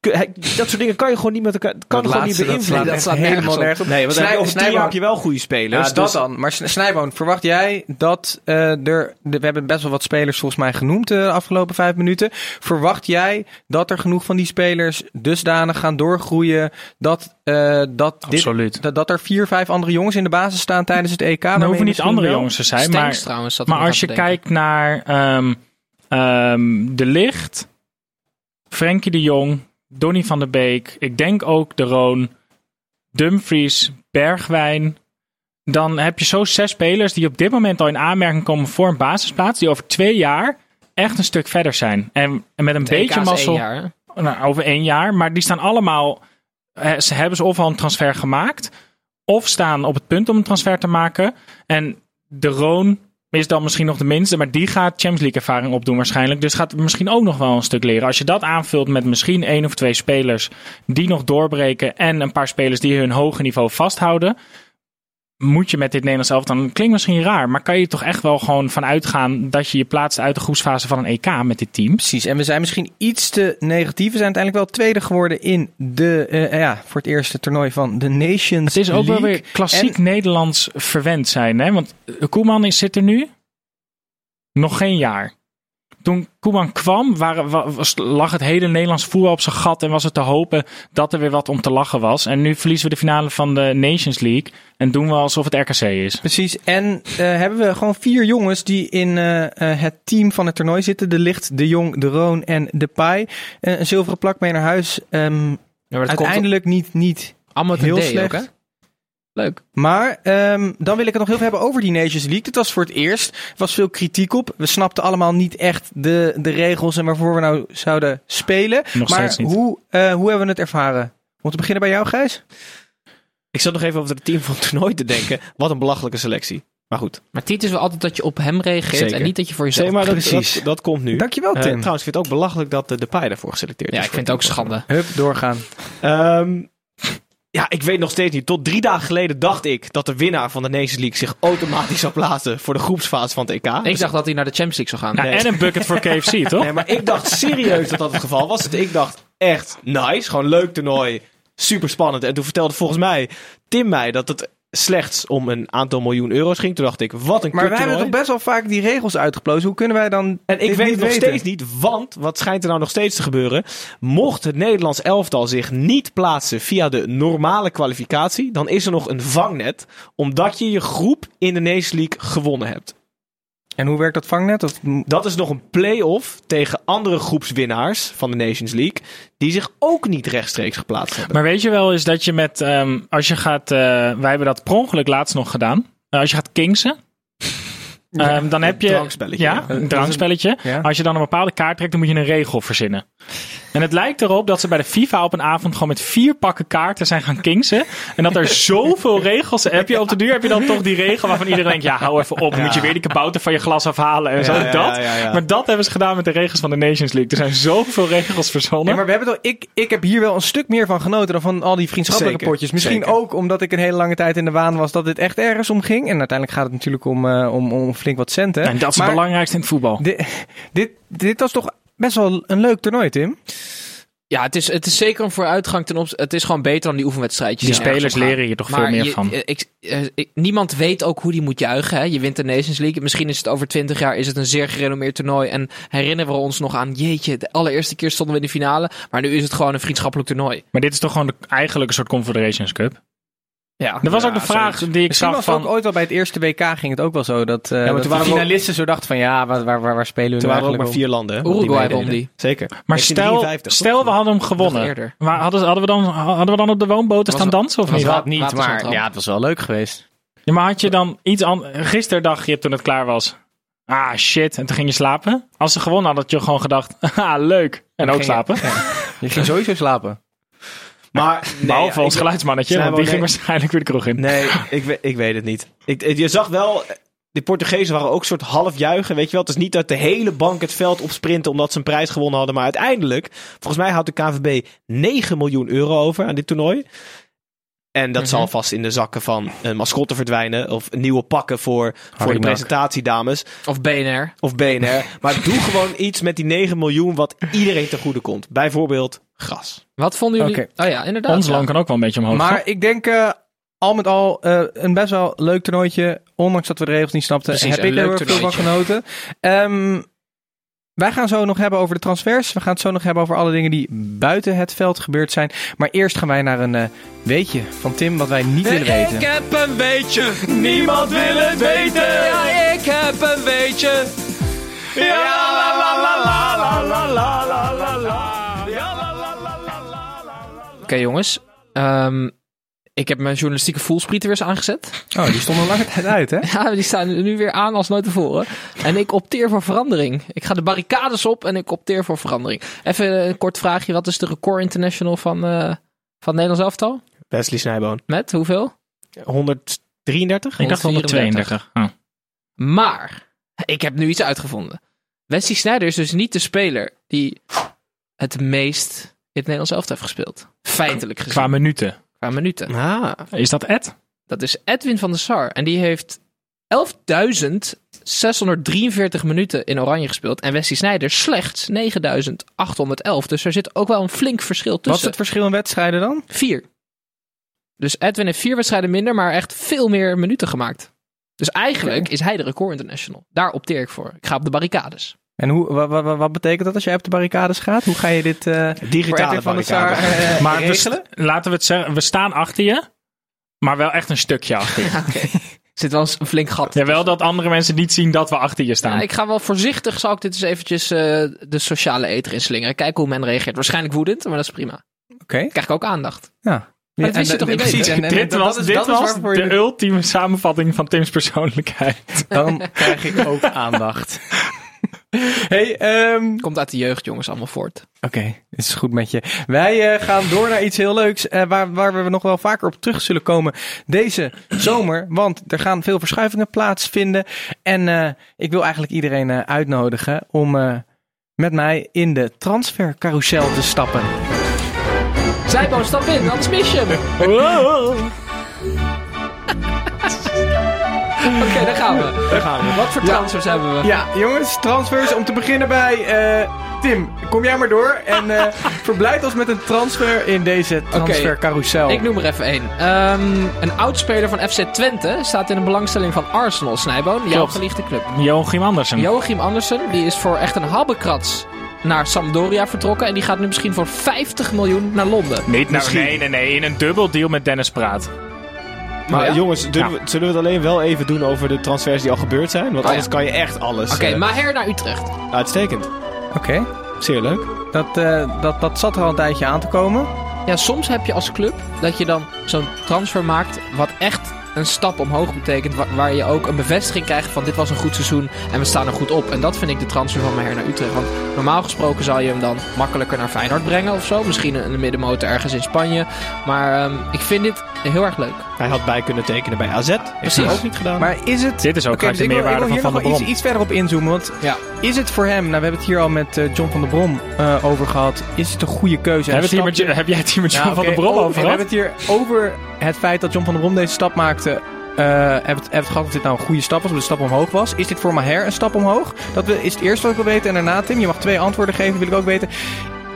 Dat soort dingen kan je gewoon niet met elkaar. Kan Dat gewoon laatste, niet dat beïnvloeden. echt slaat helemaal nergens op. Nee, want dan heb je Snij- over tien jaar Snijboon- heb je wel goede spelers. Ja, dat dus- dan. Maar Sn- Snijboon, verwacht jij dat eh, er... de- we hebben best wel wat spelers volgens mij genoemd eh, de afgelopen vijf minuten. Verwacht jij dat er genoeg van die spelers dusdanig gaan doorgroeien... dat, eh, dat, dit, dat, dat er vier, vijf andere jongens in de basis staan tijdens het EK? Er waarmee hoeven niet andere jongens te zijn, maar... trouwens. Maar als je denken. kijkt naar ehm, ehm, De Licht, Frenkie de Jong, Donny van der Beek, ik denk ook De Roon, Dumfries, Bergwijn. Dan heb je zo zes spelers die op dit moment al in aanmerking komen voor een basisplaats. Die over twee jaar echt een stuk verder zijn. En, en met een beetje één mazzel nou, over één jaar. Maar die staan allemaal. Ze hebben ze of al een transfer gemaakt. Of staan op het punt om een transfer te maken. En de Roon is dan misschien nog de minste. Maar die gaat Champions League ervaring opdoen waarschijnlijk. Dus gaat misschien ook nog wel een stuk leren. Als je dat aanvult met misschien één of twee spelers die nog doorbreken. En een paar spelers die hun hoge niveau vasthouden. Moet je met dit Nederlands elftal, dan klinkt misschien raar, maar kan je toch echt wel gewoon van uitgaan dat je je plaatst uit de groepsfase van een EK met dit team? Precies, en we zijn misschien iets te negatief. We zijn uiteindelijk wel tweede geworden in de, eh, ja, voor het eerste toernooi van de Nations Het is ook wel League. weer klassiek Nederlands verwend zijn. Hè? Want Koeman is, zit er nu nog geen jaar. Toen Koeman kwam, waren, wa- was, lag het hele Nederlands voetbal op zijn gat. En was het te hopen dat er weer wat om te lachen was. En nu verliezen we de finale van de Nations League. En doen we alsof het RKC is. Precies, en eh, hebben we gewoon vier jongens die in eh, eh, het team van het toernooi zitten. De Licht, De Jong, De Roon en De Pai. Een zilveren plak mee naar huis. Ehm, Ja, uiteindelijk niet, niet allemaal heel slecht. ook, hè? Leuk. Maar ehm, dan wil ik het nog heel veel hebben over die Nations League. Dit was voor het eerst. Er was veel kritiek op. We snapten allemaal niet echt de, de regels en waarvoor we nou zouden spelen. Nog maar. Hoe, eh, hoe hebben we het ervaren? Om te beginnen bij jou, Gijs? Ik zat nog even over het team van het toernooi te denken. Wat een belachelijke selectie. Maar goed. Maar Tiet is wel altijd dat je op hem reageert Zeker. en niet dat je voor jezelf... Zeg maar, dat, precies. dat, dat komt nu. Dankjewel, Eh, Tim. trouwens, ik vind het ook belachelijk dat de Depay daarvoor geselecteerd ja, is. ik vind het ook schande. Hup, doorgaan. Ehm, ja, ik weet nog steeds niet. Tot drie dagen geleden dacht ik dat de winnaar van de Nations League zich automatisch zou plaatsen voor de groepsfase van het EK. Ik dacht dat hij naar de Champions League zou gaan. Nou, Nee. En een bucket voor KFC, toch? Nee, maar ik dacht serieus dat dat het geval was. Ik dacht echt nice. Gewoon leuk toernooi. Super spannend. En toen vertelde volgens mij Tim mij dat het slechts om een aantal miljoen euro's ging. Toen dacht ik, wat een Maar wij hebben toch best wel vaak die regels uitgeplozen. Hoe kunnen wij dan En ik weet het nog weten? steeds niet, want wat schijnt er nou nog steeds te gebeuren? Mocht het Nederlands elftal zich niet plaatsen via de normale kwalificatie, dan is er nog een vangnet, omdat je je groep in de Nations League gewonnen hebt. En hoe werkt dat vangnet? Of, Dat is nog een play-off tegen andere groepswinnaars van de Nations League, die zich ook niet rechtstreeks geplaatst hebben. Maar weet je wel is dat je met, ehm, als je gaat, eh, wij hebben dat per ongeluk laatst nog gedaan. Eh, als je gaat kingsen, Ehm, dan heb je drankspelletje, Ja, ja. een drankspelletje. Ja. Als je dan een bepaalde kaart trekt, dan moet je een regel verzinnen. En het lijkt erop dat ze bij de FIFA op een avond gewoon met vier pakken kaarten zijn gaan kingsen. En dat er zoveel regels heb je op de duur heb je dan toch die regel waarvan iedereen denkt, ja, hou even op. Dan moet je weer die kabouter van je glas afhalen en zo. Ja, ja, dat. ja, ja. Maar dat hebben ze gedaan met de regels van de Nations League. Er zijn zoveel regels verzonnen. Nee, maar we hebben toch, ik, ik heb hier wel een stuk meer van genoten dan van al die vriendschappelijke Zeker, potjes. Misschien zeker. ook omdat ik een hele lange tijd in de waan was dat dit echt ergens om ging. En uiteindelijk gaat het natuurlijk om, eh, om, om flink wat centen. En dat is Maar het belangrijkste in het voetbal. Dit, dit, dit was toch best wel een leuk toernooi, Tim? Ja, het is, het is zeker een vooruitgang ten opzichte. Het is gewoon beter dan die oefenwedstrijdjes. Die spelers leren hier toch Maar veel meer je- van. Ik, eh, ik- niemand weet ook hoe die moet juichen. Hè? Je wint de Nations League. Misschien is het over twintig jaar is het een zeer gerenommeerd toernooi. En herinneren we ons nog aan, jeetje, de allereerste keer stonden we in de finale. Maar nu is het gewoon een vriendschappelijk toernooi. Maar dit is toch gewoon de, eigenlijk een soort Confederations Cup. Ja. Er was Ja, ook de vraag die ik Misschien zag van... ook ooit wel bij het eerste WK ging het ook wel zo. Dat, eh maar dat toen de ook- finalisten zo dachten van ja, waar, waar, waar, waar spelen we Toen nu waren er ook maar vier landen. Uruguay won die. Zeker. Maar stel, 1953, stel we hadden hem gewonnen. Maar hadden, hadden, we dan, hadden we dan op de woonboten staan dansen of was niet? Dat niet, maar ja, het was wel leuk geweest. Ja, maar had je dan iets aan... Gisteren dacht je toen het klaar was... Ah, shit. En toen ging je slapen. Als ze gewonnen hadden, had je gewoon gedacht... Ah, leuk. En ook je- slapen. Je ging sowieso slapen. Maar nee, Behalve ja, ons geluidsmannetje. Want die ging waarschijnlijk weer de kroeg in. Nee, ik, ik weet het niet. Ik, je zag wel, de Portugezen waren ook een soort half juichen, weet je wel. Het is niet dat de hele bank het veld opsprinten omdat ze een prijs gewonnen hadden. Maar uiteindelijk, volgens mij houdt de KVB 9 miljoen euro over aan dit toernooi. En dat zal vast in de zakken van een mascotte verdwijnen. Of nieuwe pakken voor, voor de presentatiedames. Of BNR. Of BNR. maar doe gewoon iets met die 9 miljoen wat iedereen ten goede komt. Bijvoorbeeld gras. Wat vonden jullie? Oh ja, inderdaad. Ons ja. loon kan ook wel een beetje omhoog. Maar ik denk eh, al met al eh, een best wel leuk toernooitje. Ondanks dat we de regels niet snapten, Precies, heb een ik er heel veel van genoten. Ehm, wij gaan zo nog hebben over de transfers. We gaan het zo nog hebben over alle dingen die buiten het veld gebeurd zijn. Maar eerst gaan wij naar een eh, weetje van Tim wat wij niet willen weten. Ik heb een weetje, niemand wil het weten. Ja, ik heb een weetje. Ja, la la la la la la la la la la. Oké jongens, Ehm, ik heb mijn journalistieke voelspriet weer eens aangezet. Oh, die stond al lange tijd uit, hè? Ja, die staan nu weer aan als nooit tevoren. En ik opteer voor verandering. Ik ga de barricades op en ik opteer voor verandering. Even een kort vraagje. Wat is de record international van, eh, van het Nederlands elftal? Wesley Snijboon. Met hoeveel? 133? ik dacht 132. Oh. Maar, ik heb nu iets uitgevonden. Wesley Sneijder is dus niet de speler die het meest in het Nederlands elftal heeft gespeeld. Feitelijk gezien. Qua minuten. Qua minuten. Ah. Is dat Ed? Dat is Edwin van der Sar. En die heeft 11.643 minuten in Oranje gespeeld. En Wesley Sneijder slechts 9.811. Dus er zit ook wel een flink verschil Wat is tussen. het verschil in wedstrijden dan? Vier. Dus Edwin heeft vier wedstrijden minder, maar echt veel meer minuten gemaakt. Dus eigenlijk is hij de record international. Daar opteer ik voor. Ik ga op de barricades. En hoe, wa- wa- wa- wat betekent dat als jij op de barricades gaat? Hoe ga je dit eh Digitale van barricade. Sar eh, Maar we regelen? st- laten we het zeggen, we staan achter je. Maar wel echt een stukje achter je. Er zit wel eens een flink gat. Ja, wel dat andere mensen niet zien dat we achter je staan. Ja, ik ga wel voorzichtig, zal ik dit eens eventjes eh, de sociale eter inslingeren. Kijken hoe men reageert. Waarschijnlijk woedend, maar dat is prima. Oké. Krijg ik ook aandacht. Ja. dat wist je en- toch niet precies. weten? En, en, dit dat was, is- dit was de je- ultieme samenvatting van Tim's persoonlijkheid. Dan krijg ik ook aandacht. hey, ehm, Komt uit de jeugd, jongens, allemaal voort. Oké, het is goed met je. Wij eh, gaan door naar iets heel leuks. eh, waar, waar we nog wel vaker op terug zullen komen deze zomer. Want er gaan veel verschuivingen plaatsvinden. En eh, ik wil eigenlijk iedereen eh, uitnodigen om eh, met mij in de transfercarousel te stappen. Zijbo, stap in, anders mis je hem. Oké, daar gaan we. Daar gaan we. Wat voor transfers hebben we? Ja, jongens, transfers. Om te beginnen bij eh, Tim. Kom jij maar door. En eh verblijd ons met een transfer in deze transfercarousel. Ik noem er even één. Ehm, een oudspeler van FC Twente staat in de belangstelling van Arsenal, Snijboon. Jouw geliefde club. Joachim Andersen. Joachim Andersen, die is voor echt een habbekrats naar Sampdoria vertrokken. En die gaat nu misschien voor 50 miljoen naar Londen. Niet, nou, Misschien. nee, nee, nee. In een dubbel deal met Dennis Praat. Maar ja? jongens, zullen, we, zullen we het alleen wel even doen over de transfers die al gebeurd zijn? Want Oh, anders ja. kan je echt alles. Oké, eh, Maher naar Utrecht. Uitstekend. Oké, Zeer leuk. dat, eh, dat, dat zat er al een tijdje aan te komen. Ja, soms heb je als club dat je dan zo'n transfer maakt wat echt een stap omhoog betekent. Waar, waar je ook een bevestiging krijgt van dit was een goed seizoen en we staan er goed op. En dat vind ik de transfer van Maher naar Utrecht. Want normaal gesproken zou je hem dan makkelijker naar Feyenoord brengen of zo. Misschien een, middenmotor ergens in Spanje. Maar ehm, ik vind dit heel erg leuk. Hij had bij kunnen tekenen bij AZ. Heeft hij ook niet gedaan. Maar is het... Dit is ook dus de ik wil- ik meerwaarde wil van hier Van der Brom. iets, iets verder op inzoomen. Want Ja. is het voor hem, nou we hebben het hier al met eh, John van der Brom eh, over gehad, is het een goede keuze? Hebben we het hier Een met, je- heb jij het hier met John Ja, van der Brom over- over We gehad? hebben het hier over het feit dat John van der Brom deze stap eh hebben we het, gehad of dit nou een goede stap was, of de stap omhoog was. Is dit voor Maher een stap omhoog? Dat is het eerste wat ik wil weten. En daarna, Tim, je mag twee antwoorden geven, wil ik ook weten.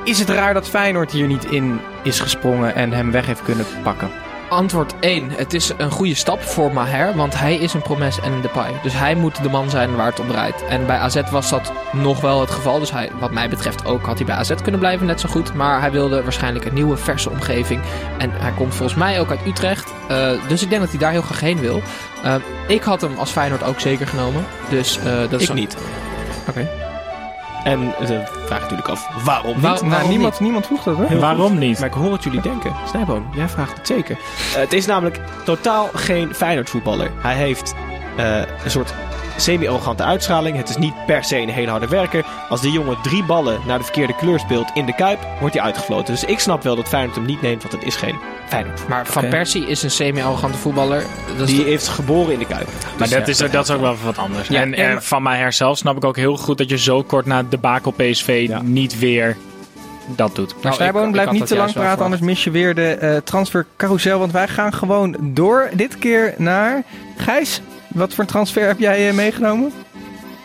Is het raar dat Feyenoord hier niet in is gesprongen en hem weg heeft kunnen pakken? Antwoord 1. Het is een goede stap voor Maher, want hij is een Promes en een Depay. Dus hij moet de man zijn waar het om draait. En bij AZ was dat nog wel het geval. Dus hij, wat mij betreft ook had hij bij AZ kunnen blijven, net zo goed. Maar hij wilde waarschijnlijk een nieuwe, verse omgeving. En hij komt volgens mij ook uit Utrecht. Eh, dus ik denk dat hij daar heel graag heen wil. Eh, ik had hem als Feyenoord ook zeker genomen. Dus eh, dat is ik niet. Oké. En de vraag natuurlijk af, waarom Waar- niet? waarom nou, niemand, niemand vroeg dat, hè? Heel Waarom goed. niet? Maar ik hoor wat jullie denken. Snijboon, jij vraagt het zeker. Eh, het is namelijk totaal geen Feyenoord voetballer. Hij heeft eh, een soort semi-arrogante uitstraling. Het is niet per se een hele harde werker. Als die jongen drie ballen naar de verkeerde kleur speelt in de Kuip, wordt hij uitgefloten. Dus ik snap wel dat Feyenoord hem niet neemt, want het is geen Feyenoord. Maar Van Oké. Persie is een semi-arrogante voetballer. Dat is Die is geboren in de Kuip. Maar Dus dat, ja, is, dat is ook wel wat anders. Ja, en, en- en van mij zelf snap ik ook heel goed dat je zo kort na de bakel PSV Ja. niet weer dat doet. Maar Nou, Snijboon, ik- ik blijf had niet te lang praten, anders mis je weer de eh transfer carousel. Want wij gaan gewoon door. Dit keer naar Gijs. Wat voor transfer heb jij eh, meegenomen?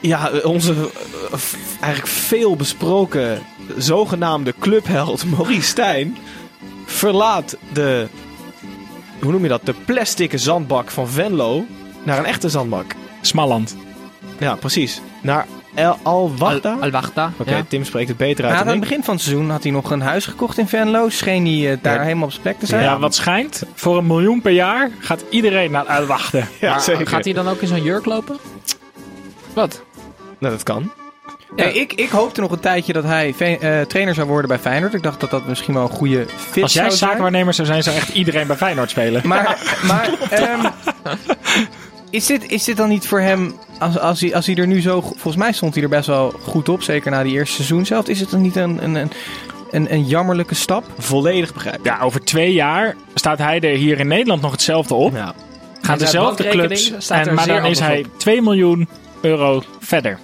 Ja, eh, onze eh, f- eigenlijk veel besproken zogenaamde clubheld Maurice Stijn verlaat de, hoe noem je dat, de plastic zandbak van Venlo naar een echte zandbak. Smalland. Ja, precies. Naar El Al-Wahda. Al- Al-Wahda. Oké, ja. Tim spreekt het beter uit aan dan het begin van het seizoen had hij nog een huis gekocht in Venlo. Scheen hij eh, daar Ja. helemaal op zijn plek te zijn. Ja, wat schijnt, voor een miljoen per jaar gaat iedereen naar uitwachten. Ja, Maar zeker. gaat hij dan ook in zo'n jurk lopen? Wat? Nou, dat kan. Nee, ik, ik hoopte nog een tijdje dat hij eh, trainer zou worden bij Feyenoord. Ik dacht dat dat misschien wel een goede fit Als jij zou zijn. zaakwaarnemer zou zijn, zou echt iedereen bij Feyenoord spelen. Maar, maar ehm, is, dit, is dit dan niet voor hem, als, als, hij, als hij er nu zo... Volgens mij stond hij er best wel goed op, zeker na die eerste seizoen zelf. Is het dan niet een, een, een, een, een jammerlijke stap? Volledig begrijp. Ja, over twee jaar staat hij er hier in Nederland nog hetzelfde op. Ja. Gaan dezelfde clubs. staat En, maar dan is hij 2 miljoen euro verder.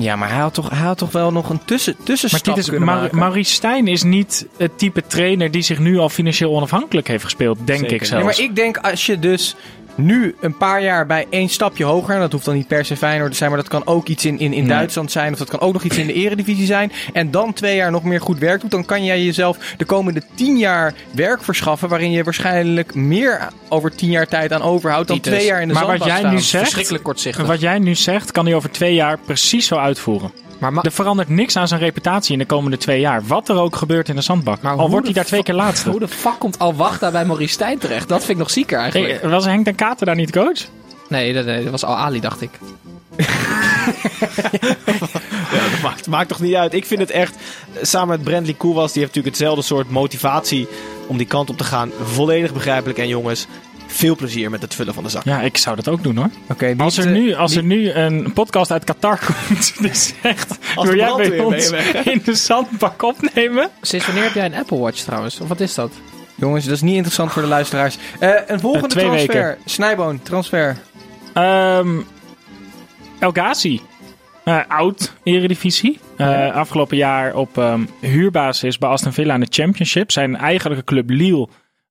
Ja, maar hij had toch, hij had toch wel nog een tussen, Maar tussenstap dit is, kunnen Mar- maken? Maurice Stijn is niet het type trainer die zich nu al financieel onafhankelijk heeft gespeeld, denk Zeker ik zelfs. Nee, maar ik denk als je dus nu een paar jaar bij één stapje hoger, en dat hoeft dan niet per se Feyenoord te zijn, maar dat kan ook iets in, in, in Nee. Duitsland zijn, of dat kan ook nog iets in de eredivisie zijn, en dan twee jaar nog meer goed werk doet, dan kan jij jezelf de komende tien jaar werk verschaffen, waarin je waarschijnlijk meer over tien jaar tijd aan overhoudt dan Titus. twee jaar in de Maar wat jij staan. nu zegt- Verschrikkelijk kortzichtig. Wat jij nu zegt, kan hij over twee jaar precies zo uitvoeren. Maar, ma- Er verandert niks aan zijn reputatie in de komende twee jaar. Wat er ook gebeurt in de zandbak. maar Al wordt hij daar twee keer laatste. Hoe de fuck komt Al-Wahda bij Maurice Stijn terecht? Dat vind ik nog zieker eigenlijk. Hey, was Henk ten Katen daar niet coach? Nee, dat, was Al-Ali, dacht ik. Ja, dat maakt, maakt toch niet uit. Ik vind het echt, samen met Brandley Koewas, die heeft natuurlijk hetzelfde soort motivatie om die kant op te gaan. Volledig begrijpelijk. En jongens, veel plezier met het vullen van de zak. Ja, ik zou dat ook doen hoor. Oké, Als er, eh, nu, als die- er nu een podcast uit Qatar komt, die zegt, Als wil de jij bij ons in de zandbak opnemen? Sinds wanneer heb jij een Apple Watch trouwens? Of wat is dat? Jongens, dat is niet interessant voor de luisteraars. Eh, een volgende twee transfer. weken. Snijboon, transfer. Ehm El Ghazi. Eh, oud Eredivisie. Eh, Afgelopen jaar op ehm, huurbasis bij Aston Villa in de Championship. Zijn eigenlijke club Lille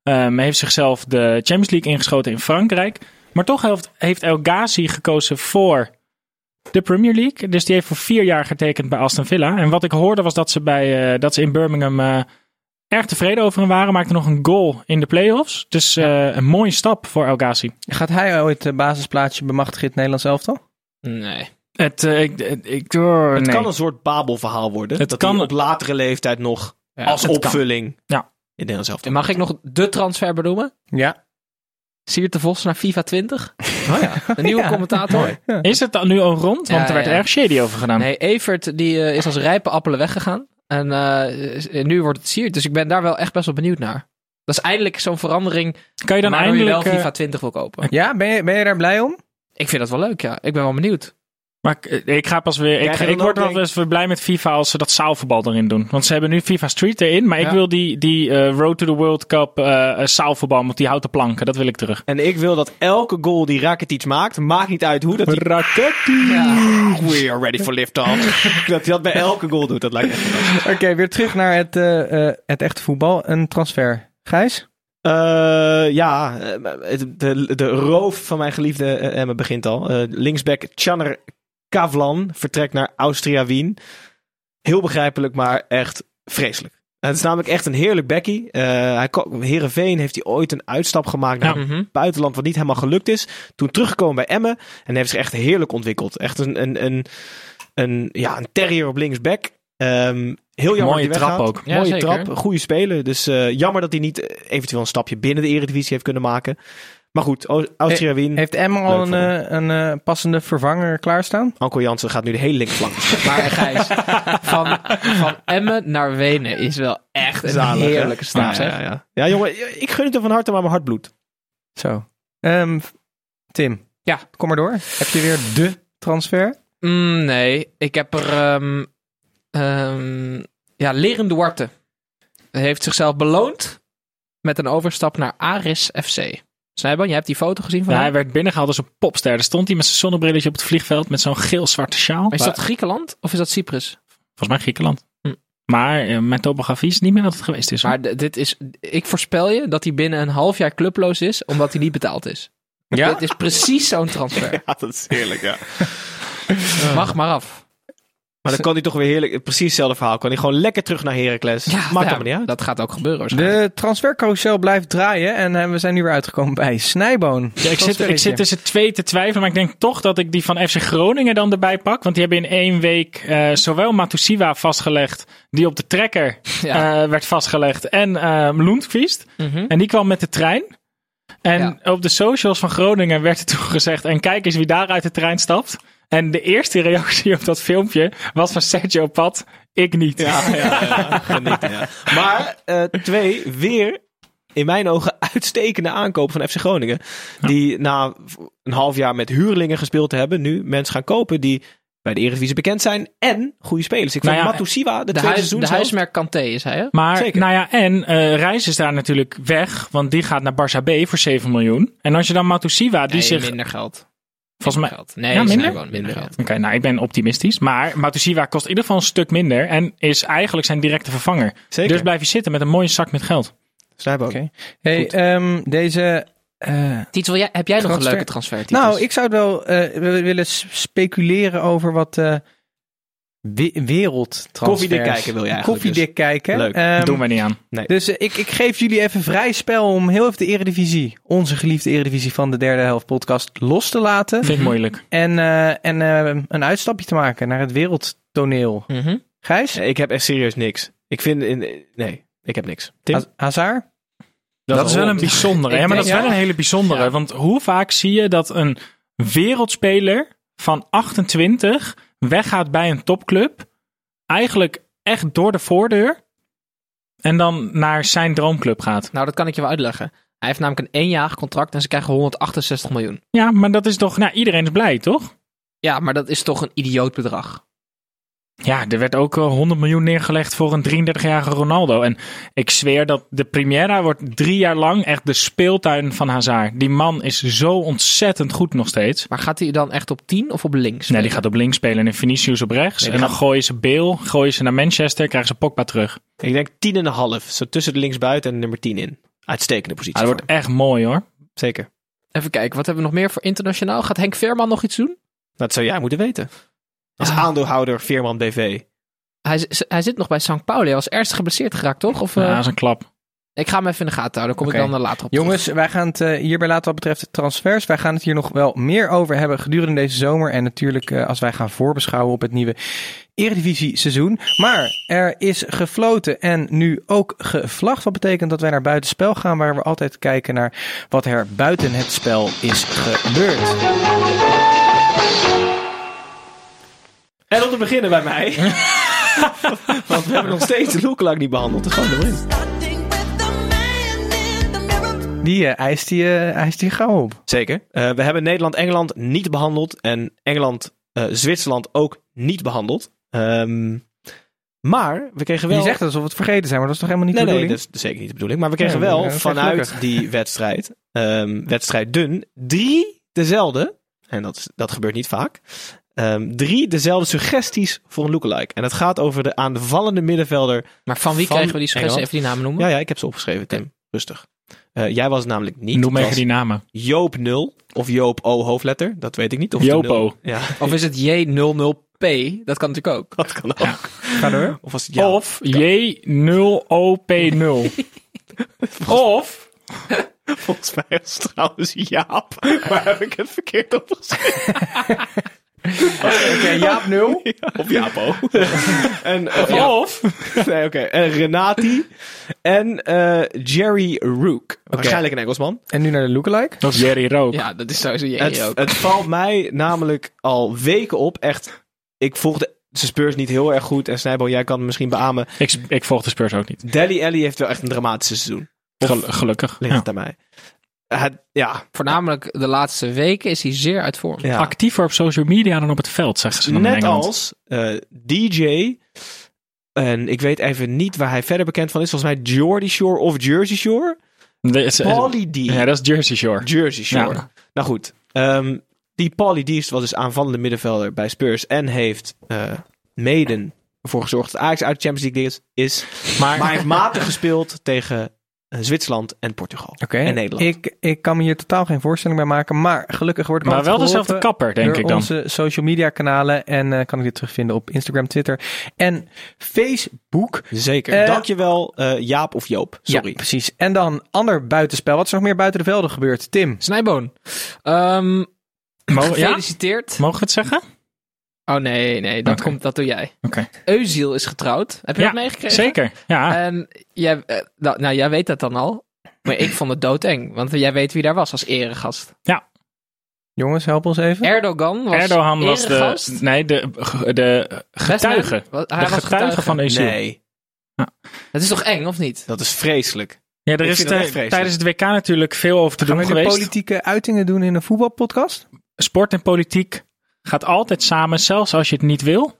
ehm, heeft zichzelf de Champions League ingeschoten in Frankrijk. Maar toch heeft, heeft El Ghazi gekozen voor de Premier League. Dus die heeft voor vier jaar getekend bij Aston Villa. En wat ik hoorde was dat ze, bij, eh, dat ze in Birmingham eh, erg tevreden over hem waren. Maakte nog een goal in de playoffs. Dus eh, een mooie stap voor El Ghazi. Gaat hij ooit het basisplaatsje bemachtigen in het Nederlands elftal? Nee. Het, eh, ik, ik, ik, oh, Het nee. kan een soort Babelverhaal worden. Het dat kan- hij op latere leeftijd nog Ja, als kan. opvulling Ja. In Nederland zelf. En Mag ik nog de transfer benoemen? Ja. Siert de Vos naar FIFA 20. Oh ja. Een nieuwe Ja. commentator. Is het dan nu al rond? Want Ja, er werd ja. erg shady over gedaan. Nee, Evert die, eh, is als rijpe appelen weggegaan. En eh, nu wordt het Siert. Dus ik ben daar wel echt best wel benieuwd naar. Dat is eindelijk zo'n verandering Kan je dan waardoor je eindelijk... wel eh, FIFA 20 wil kopen. Ja, ben je, ben je daar blij om? Ik vind dat wel leuk, ja. Ik ben wel benieuwd. Maar ik, ik ga pas weer. Ik, ik word wel eens weer blij met FIFA als ze dat zaalvoetbal erin doen. Want ze hebben nu FIFA Street erin. Maar ik Ja. wil die, die eh, Road to the World Cup eh eh, zaalvoetbal met die houten planken. Dat wil ik terug. En ik wil dat elke goal die Rakitic maakt, maakt niet uit hoe, dat hij... We are ready for lift-off. dat hij dat bij elke goal doet, dat lijkt me. Oké, weer terug naar het, eh, eh, het echte voetbal. Een transfer. Gijs? Eh, ja, eh, de, de roof van mijn geliefde eh, Emma begint al. Eh, linksback Channer Kavlan vertrekt naar Austria Wien. Heel begrijpelijk, maar echt vreselijk. Het is namelijk echt een heerlijk bekkie. Eh hij Heerenveen heeft hij ooit een uitstap gemaakt naar Ja. het Mhm. buitenland wat niet helemaal gelukt is. Toen teruggekomen bij Emmen en heeft zich echt heerlijk ontwikkeld. Echt een, een, een, een, ja, een terrier op linksback. Ehm heel jammer Mooie dat hij trap weggaat. ook. Ja, Mooie zeker. trap, goede speler. Dus eh, jammer dat hij niet eventueel een stapje binnen de eredivisie heeft kunnen maken. Maar goed, Austria Wien. Heeft Emma al een, eh, een eh, passende vervanger klaarstaan? Anko Jansen gaat nu de hele linkerflank. Maar Gijs, van, van Emmen naar Wenen is wel echt een Zalig, heerlijke stap. Ja, zeg. ja, ja. ja, jongen, ik gun het er van harte, maar mijn hart bloedt. Zo. Ehm, Tim. Ja. Kom maar door. Heb je weer de transfer? Mm, nee, ik heb er... ehm ehm, ja, Leren Duarte heeft zichzelf beloond met een overstap naar Aris FC. Snijban, je hebt die foto gezien van Ja, hij werd binnengehaald als een popster. Daar stond hij met zijn zonnebrilletje op het vliegveld met zo'n geel-zwarte sjaal. Maar is dat Griekenland of is dat Cyprus? Volgens mij Griekenland. Hm. Maar eh, mijn topografie is niet meer wat het geweest is. hoor. Maar dit is, ik voorspel je dat hij binnen een half jaar clubloos is, omdat hij niet betaald is. Ja? Dit is precies zo'n transfer. Ja, dat is heerlijk, ja. Mag maar af. Maar dan kan hij toch weer heerlijk, precies hetzelfde verhaal. Kan hij gewoon lekker terug naar Heracles. Maakt ja, niet uit. Dat gaat ook gebeuren waarschijnlijk. De transfercarousel blijft draaien en eh, we zijn nu weer uitgekomen bij Snijboon. Ja, ik, zit, ik zit tussen twee te twijfelen, maar ik denk toch dat ik die van FC Groningen dan erbij pak. Want die hebben in één week eh, zowel Matusiwa vastgelegd, die op de trekker Ja. eh, werd vastgelegd, en eh Lundqvist. Mhm. En die kwam met de trein. En op de socials van Groningen werd er toen gezegd, en kijk eens wie daar uit de trein stapt. En de eerste reactie op dat filmpje was van Sergio Pat, ik niet. Ja, ja, ja. Genieten, ja. Maar eh, twee, weer in mijn ogen uitstekende aankopen van FC Groningen. Die na een half jaar met huurlingen gespeeld te hebben, nu mensen gaan kopen die bij de Eredivisie bekend zijn en goede spelers. Ik vond Nou ja, Matusiwa de, De, tweede huis, de seizoen huismerk Kanté is hij, hè? Maar, Zeker. nou ja, en eh Reis is daar natuurlijk weg, want die gaat naar Barça B voor 7 miljoen. En als je dan Matusiwa, die Nee, zich... minder geld. Volgens mij... Geld. Nee, Ja, minder? Snijboon, minder geld. Oké, nou, ik ben optimistisch. Maar Matusiwa kost in ieder geval een stuk minder en is eigenlijk zijn directe vervanger. Zeker. Dus blijf je zitten met een mooie zak met geld. Snijboon. Oké. Hey, ehm, deze... eh, wil jij, heb jij nog een leuke transfer? Nou, ik zou het wel eh, we willen speculeren over wat eh wereldtransfers. Koffiedik kijken wil je eigenlijk Koffiedik kijken. Leuk. Ehm, Doen we niet aan. Dus ik, ik geef jullie even vrij spel om heel even de Eredivisie, onze geliefde Eredivisie van de derde helft podcast, los te laten. Vind ik moeilijk. En, eh, en eh, een uitstapje te maken naar het wereldtoneel. Mhm. Gijs? Ik heb echt serieus niks. Ik vind, in, nee, ik heb niks. Tim? Ha- Hazard? Dat, is wel een bijzondere. Ja, maar dat is wel een hele bijzondere. Ja. Want hoe vaak zie je dat een wereldspeler van 28 weggaat bij een topclub. Eigenlijk echt door de voordeur. En dan naar zijn droomclub gaat. Nou, dat kan ik je wel uitleggen. Hij heeft namelijk een éénjarig contract en ze krijgen 168 miljoen. Ja, maar dat is toch... Nou, iedereen is blij, toch? Ja, maar dat is toch een idioot bedrag. Ja, er werd ook eh, 100 miljoen neergelegd voor een 33-jarige Ronaldo. En ik zweer dat de Primera wordt drie jaar lang echt de speeltuin van Hazard. Die man is zo ontzettend goed nog steeds. Maar gaat hij dan echt op 10 of op links? Nee, die gaat op links spelen en Vinicius op rechts. Nee, en dan gooien ze Beel, gooien ze naar Manchester, krijgen ze Pogba terug. Ik denk tien en een half. Zo tussen de linksbuiten en nummer 10 in. Uitstekende positie. Ah, dat wordt echt mooi hoor. Zeker. Even kijken, wat hebben we nog meer voor internationaal? Gaat Henk Veerman nog iets doen? Dat zou jij moeten weten. Als Ja. aandeelhouder Veerman BV. Hij, hij zit nog bij St. Pauli. Hij was ernstig geblesseerd geraakt, toch? Of, eh, Ja, dat is een klap. Ik ga hem even in de gaten houden. Kom ik dan eh, later op Jongens, wij gaan het eh, hierbij laten wat betreft de transfers. Wij gaan het hier nog wel meer over hebben gedurende deze zomer. En natuurlijk eh, als wij gaan voorbeschouwen op het nieuwe Eredivisie seizoen. Maar er is gefloten en nu ook gevlacht. Wat betekent dat wij naar buitenspel gaan. Waar we altijd kijken naar wat er buiten het spel is gebeurd. En om te beginnen bij mij. Want we hebben nog steeds de lookalike niet behandeld. Dus gewoon erin. Die eh, eist eist hij gauw op. Zeker. Eh, we hebben Nederland-Engeland niet behandeld. En Engeland-Zwitserland ook niet behandeld. Ehm, maar we kregen wel... Je zegt alsof we het vergeten zijn, maar dat is toch helemaal niet nee, de nee, bedoeling? dat is zeker niet de bedoeling. Maar we kregen Nee, wel vanuit gelukkig. die wedstrijd, ehm, wedstrijd dun, drie dezelfde. En dat, is, dat gebeurt niet vaak. Ehm, drie dezelfde suggesties voor een lookalike. En het gaat over de aanvallende middenvelder. Maar van wie Van kregen we die suggestie? Engeland. Even die namen noemen. Ja, ja, ik heb ze opgeschreven, Tim. Rustig. Eh, jij was namelijk niet. Noem even die namen. Joop 0 of Joop O hoofdletter. Dat weet ik niet. Of Joop O. Ja, Of is het J00P? Dat kan natuurlijk ook. dat kan ook. Ga door. Of was het ja. Of J0OP0. of Volgens mij was het trouwens Jaap. Maar heb ik het verkeerd opgeschreven? Oké, Jaap 0. Of Japo. en, of, ja. Of Nee, oké. En Renati. En eh, Jerry Rook. Waarschijnlijk een Engelsman. En nu naar de lookalike. Of Jerry Rook. Ja, dat is sowieso J Het, ook. het valt mij namelijk al weken op. Echt, ik volgde zijn Spurs niet heel erg goed. En Snijbo, jij kan het misschien beamen. Ik, ik volg de Spurs ook niet. Deli Alli heeft wel echt een dramatische seizoen. Gel- gelukkig. Ligt Ja. het aan mij. Het, ja, Voornamelijk de laatste weken is hij zeer uit vorm. ja. Actiever op social media dan op het veld, zeggen ze dan in Net als eh, DJ. En ik weet even niet waar hij verder bekend van is. Volgens mij Geordie Shore of Jersey Shore. D. Ja, dat is Jersey Shore. Jersey Shore. Ja. Nou goed. ehm, die Paulie D was dus aanvallende middenvelder bij Spurs. En heeft eh meden ervoor gezorgd dat Ajax uit de Champions League is. is. Maar, Maar hij heeft matig gespeeld tegen Zwitserland en Portugal. Oké, En Nederland. ik, ik kan me hier totaal geen voorstelling bij maken, maar gelukkig wordt ik maar wel dezelfde kapper, denk ik dan. onze social media kanalen en eh, kan ik dit terugvinden op Instagram, Twitter en Facebook. Zeker. Eh, Dankjewel eh, Jaap of Joop. Sorry. Ja, precies. En dan ander buitenspel. Wat is er nog meer buiten de velden gebeurd? Tim. Snijboon. Ehm Mogen, ja? gefeliciteerd. Mogen we het zeggen? Oh nee, nee, dat, komt, dat doe jij. Oké. Eusiel is getrouwd. Heb je Ja, dat meegekregen? Zeker. Ja. En jij, eh, nou, nou, jij weet dat dan al. Maar ik vond het doodeng. Want jij weet wie daar was als eregast. Jongens, help ons even. Erdogan was Erdogan was de, eregast. nee, de, de getuige. Wel- De Hij was getuige van Eusiel. Nee, Het is toch eng, of niet? dat is vreselijk. Ja, er Ik is het tijdens het WK natuurlijk veel over te Gaan doen geweest. politieke uitingen doen in een voetbalpodcast? Sport en politiek gaat altijd samen, zelfs als je het niet wil.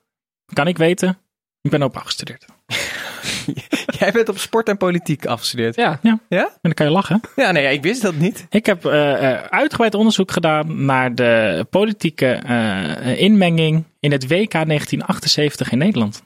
Kan ik weten. Ik ben op afgestudeerd. Jij bent op sport en politiek afgestudeerd. Ja. Ja? En dan kan je lachen. Ja, nee, ik wist dat niet. Ik heb eh, eh, uitgebreid onderzoek gedaan naar de politieke eh, inmenging in het WK 1978 in Nederland.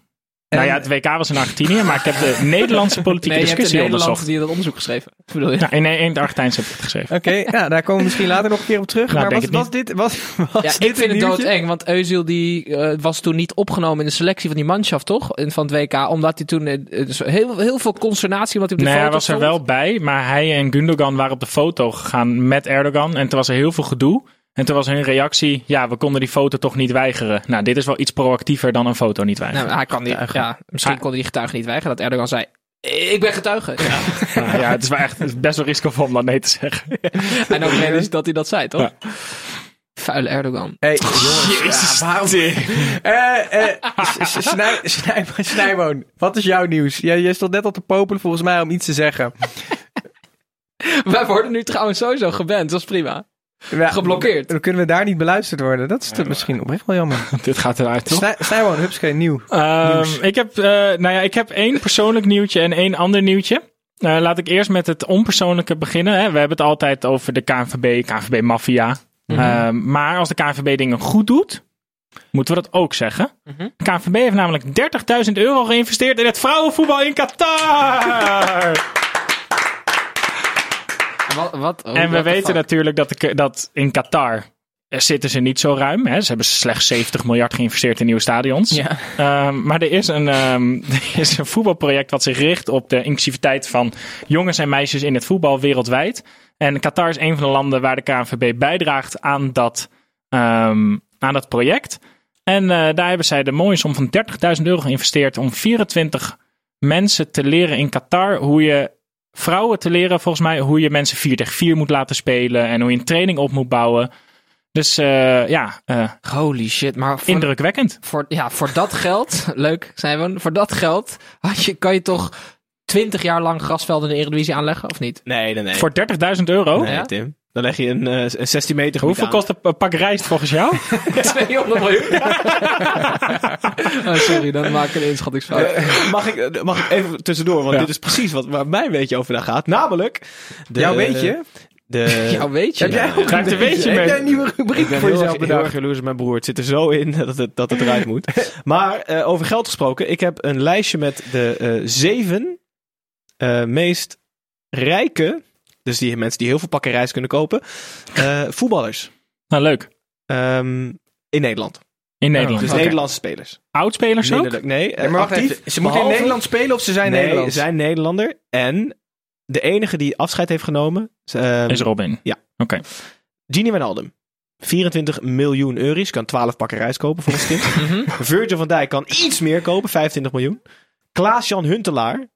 Nou ja, het WK was in Argentinië, maar ik heb de Nederlandse politieke Nee, je hebt in discussie Nederland onderzocht. die dat onderzoek geschreven. Wat bedoel je? Ja, in, in het Argentijns heb ik het geschreven. Oké, ja, daar komen we misschien later nog een keer op terug. Nou, maar was, was dit, was, was Ja, dit ik vind het doodeng, want Eusiel die eh, was toen niet opgenomen in de selectie van die manschaft, toch? In- Van het WK, omdat hij toen eh, dus heel, heel veel consternatie, omdat hij op de Nee, hij foto was er stond. wel bij, maar hij en Gundogan waren op de foto gegaan met Erdogan. En toen was er heel veel gedoe. En toen was hun reactie, ja, we konden die foto toch niet weigeren. Nou, dit is wel iets proactiever dan een foto niet weigeren. Nou, hij kan die, ja, misschien kon hij die getuige niet weigeren, dat Erdogan zei, ik ben getuige. Ja. Nou, ja, het is wel echt het is best wel risicovol om dat nee te zeggen. en ook reden is dat hij dat zei, toch? Ja. Vuile Erdogan. Hey, jongens. Jezus, ja, waarom? Eh, eh, S- S- Snij- Snij- Snijboon, wat is jouw nieuws? Jij, jij stond net al te popelen volgens mij om iets te zeggen. Wij worden nu trouwens sowieso geband, dat is prima. Ja, Geblokkeerd. Dan kunnen we daar niet beluisterd worden. Dat is toch misschien oprecht wel jammer. Dit gaat eruit, toch? Snij- Snijboon, hupske, nieuw. Ehm, ik, heb, eh, nou ja, ik heb één persoonlijk nieuwtje en één ander nieuwtje. Eh, laat ik eerst met het onpersoonlijke beginnen. Hè. We hebben het altijd over de KNVB, KNVB-maffia. Ehm, maar als de KNVB dingen goed doet, moeten we dat ook zeggen. Mhm. De KNVB heeft namelijk 30.000 euro geïnvesteerd in het vrouwenvoetbal in Qatar. En wat, wat, oh, en we weten fuck? natuurlijk dat, de, dat in Qatar zitten ze niet zo ruim. Hè. Ze hebben slechts 70 miljard geïnvesteerd in nieuwe stadions. Ja. Ehm, maar er is, een, ehm, er is een voetbalproject wat zich richt op de inclusiviteit van jongens en meisjes in het voetbal wereldwijd. En Qatar is een van de landen waar de KNVB bijdraagt aan dat, ehm, aan dat project. En eh, daar hebben zij de mooie som van 30.000 euro geïnvesteerd om 24 mensen te leren in Qatar hoe je vrouwen te leren, volgens mij, hoe je mensen 4 tegen 4 moet laten spelen en hoe je een training op moet bouwen. Dus eh, ja, eh, Holy shit, maar voor, indrukwekkend. voor, ja, voor dat geld, leuk zijn we, voor dat geld had je, kan je toch 20 jaar lang grasvelden in de Eredivisie aanleggen, of niet? Nee, nee, nee. Voor 30.000 euro? Nee, Ja? Tim. Dan leg je een, eh, een 16 meter gebied Hoeveel aan. kost een pak rijst volgens jou? 200 miljoen. oh, sorry, dan maak ik een inschattingsfout. Eh, mag, ik, eh, mag ik even tussendoor? Want Ja. dit is precies wat, waar mijn weetje over gaat. Namelijk... De, Jouw weetje? De, Ja, weet je. Heb jij ook een weetje Heb mee. jij een nieuwe rubriek Ik ben voor heel jezelf bedacht? erg jaloers op mijn broer. Het zit er zo in dat het, dat het eruit moet. Maar eh, over geld gesproken. Ik heb een lijstje met de eh, zeven eh, meest rijke... Dus die mensen die heel veel pakken reis kunnen kopen. eh, voetballers. Nou, leuk. Ehm, in Nederland. In Nederland. Dus. Nederlandse spelers. Oudspelers ook? Nederland- Nee, eh, Ja, maar wacht actief. even. Ze moeten in Nederland spelen of ze zijn nee, Nederlands? zijn Nederlander. En de enige die afscheid heeft genomen... is, ehm, Is Robin. Ja. Oké. Gini Wijnaldum. 24 miljoen euro's. Kan 12 pakken reis kopen voor een kind. Virgil van Dijk kan iets meer kopen. 25 miljoen. Klaas-Jan Huntelaar.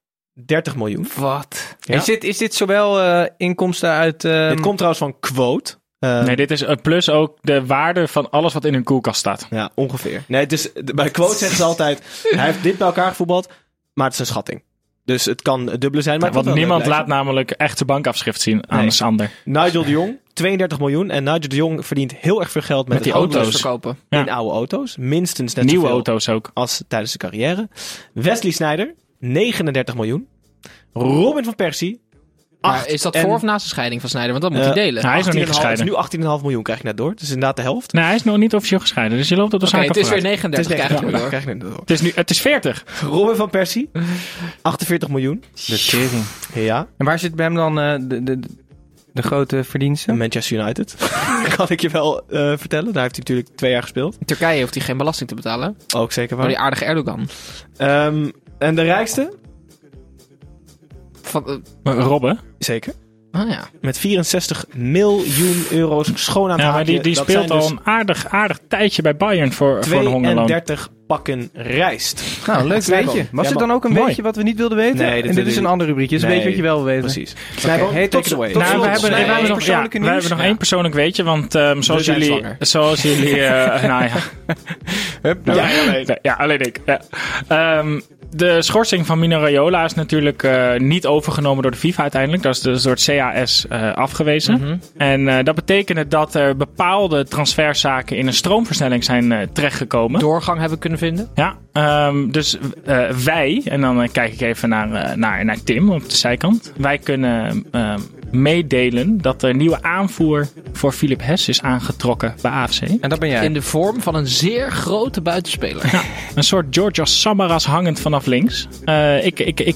30 miljoen. Wat? Ja. Is, dit, is dit zowel eh, inkomsten uit... ehm, Dit komt trouwens van Quote. Eh, Nee, dit is eh, plus ook de waarde van alles wat in hun koelkast staat. Ja, ongeveer. Nee, dus bij Quote zeggen ze altijd... hij heeft dit bij elkaar gevoetbald. Maar het is een schatting. Dus het kan het dubbele zijn. Maar het Want niemand laat namelijk echt zijn bankafschrift zien aan Nee. Sander. Nigel de Jong. 32 miljoen. En Nigel de Jong verdient heel erg veel geld met, Met die het auto's. verkopen. Ja. in oude auto's. Minstens net Nieuwe zoveel auto's ook. als tijdens de carrière. Wesley Sneijder, 39 miljoen. Robin van Persie, Maar 8 is dat en, voor of na zijn scheiding van Snijder? Want dat moet eh, hij delen. hij is nog niet 18,5 gescheiden. Het is nu 18,5 miljoen krijg je net door. Dus inderdaad de helft. Nee, hij is nog niet officieel gescheiden. Dus je loopt op de zaken het is weer vooruit. 39 Het is krijg je 90 door. krijg je net door. Het is, nu, het is 40. Robin van Persie, 48 miljoen. Ja, En waar zit bij hem dan eh, de, de, de grote verdiensten? Manchester United. kan ik je wel eh, vertellen. Daar heeft hij natuurlijk twee jaar gespeeld. In Turkije hoeft hij geen belasting te betalen. Ook zeker Door waar. die aardige Erdogan. Ehm, en de rijkste? Van, eh, Robben. Zeker. ah ja. Met 64 miljoen euro's schoon aan het Ja, maar die, die speelt al dus een aardig, aardig tijdje bij Bayern voor, voor een hongerloon. 32 pakken rijst. Nou, leuk weetje. Was Ja, dit dan ook een mooi. weetje wat we niet wilden weten? Nee, dit en is een ander rubriekje. Dus Nee, weet je wat je wel wil weten. Precies. Hey, tot, away. Nou, we hebben, we Snijboom, hebben nog, ja, we hebben nog één persoonlijk weetje. Want ehm, zoals, zijn jullie, zoals jullie... eh, nou ja. Hup, Ja, nou, alleen. Nee, ja, alleen ik. Ja. De schorsing van Mino Raiola is natuurlijk eh, niet overgenomen door de FIFA uiteindelijk. Dat is dus door het CAS eh, afgewezen. En eh, dat betekende dat er bepaalde transferzaken in een stroomversnelling zijn terechtgekomen. Doorgang hebben kunnen vinden. Ja, ehm, dus wij, en dan kijk ik even naar, naar, naar Tim op de zijkant. Wij kunnen ehm, meedelen dat er nieuwe aanvoer voor Philip Hess is aangetrokken bij AFC. En dat ben jij. In de vorm van een zeer grote buitenspeler. Een soort Georgios Samaras hangend vanaf links. Eh, ik, ik, ik,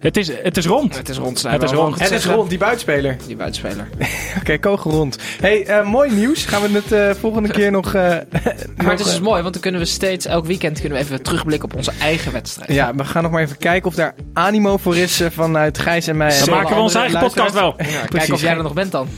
het, is, het is rond. Het is rond. Het is rond. Het is rond, die buitenspeler. Die buitenspeler. Oké, kogel rond. hey, eh, mooi nieuws. Gaan we het eh, volgende keer nog... eh, Maar nog, het is dus mooi, want dan kunnen we steeds, elk weekend kunnen we even terugblikken op onze eigen wedstrijd. Ja, we gaan nog maar even kijken of daar animo voor is vanuit Gijs en mij. Dan en maken we onze eigen podcast wel. Ja, kijk Precies. of jij er nog bent dan.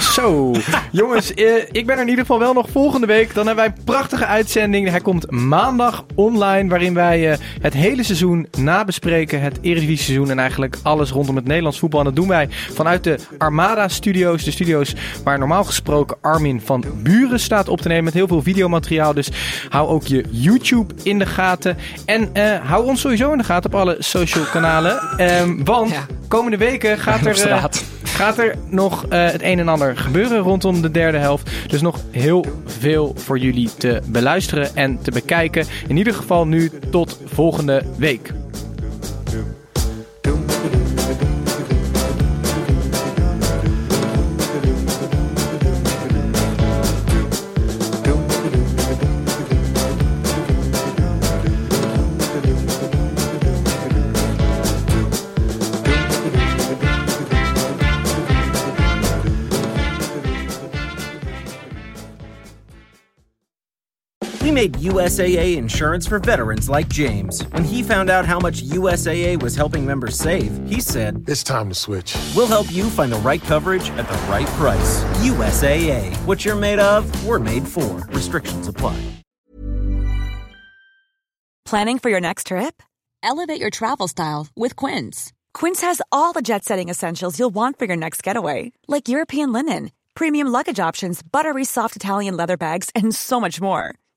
Zo, jongens, eh, ik ben er in ieder geval wel nog volgende week. Dan hebben wij een prachtige uitzending. Hij komt maandag online, waarin wij eh, het hele seizoen nabespreken. Het Eredivisie seizoen en eigenlijk alles rondom het Nederlands voetbal. En dat doen wij vanuit de Armada Studios. De studios waar normaal gesproken Armin van Buren staat op te nemen met heel veel videomateriaal. Dus hou ook je YouTube in de gaten. En eh, hou ons sowieso in de gaten op alle social kanalen. Ehm, want Ja. Komende weken gaat er... eh, gaat er nog eh, het een en ander gebeuren rondom de derde helft. Dus nog heel veel voor jullie te beluisteren en te bekijken. In ieder geval nu tot volgende week. Made USAA insurance for veterans like James. When he found out how much USAA was helping members save, he said, It's time to switch. We'll help you find the right coverage at the right price. USAA. What you're made of, we're made for. Restrictions apply. Planning for your next trip? Elevate your travel style with Quince. Quince has all the jet setting essentials you'll want for your next getaway, like European linen, premium luggage options, buttery soft Italian leather bags, and so much more.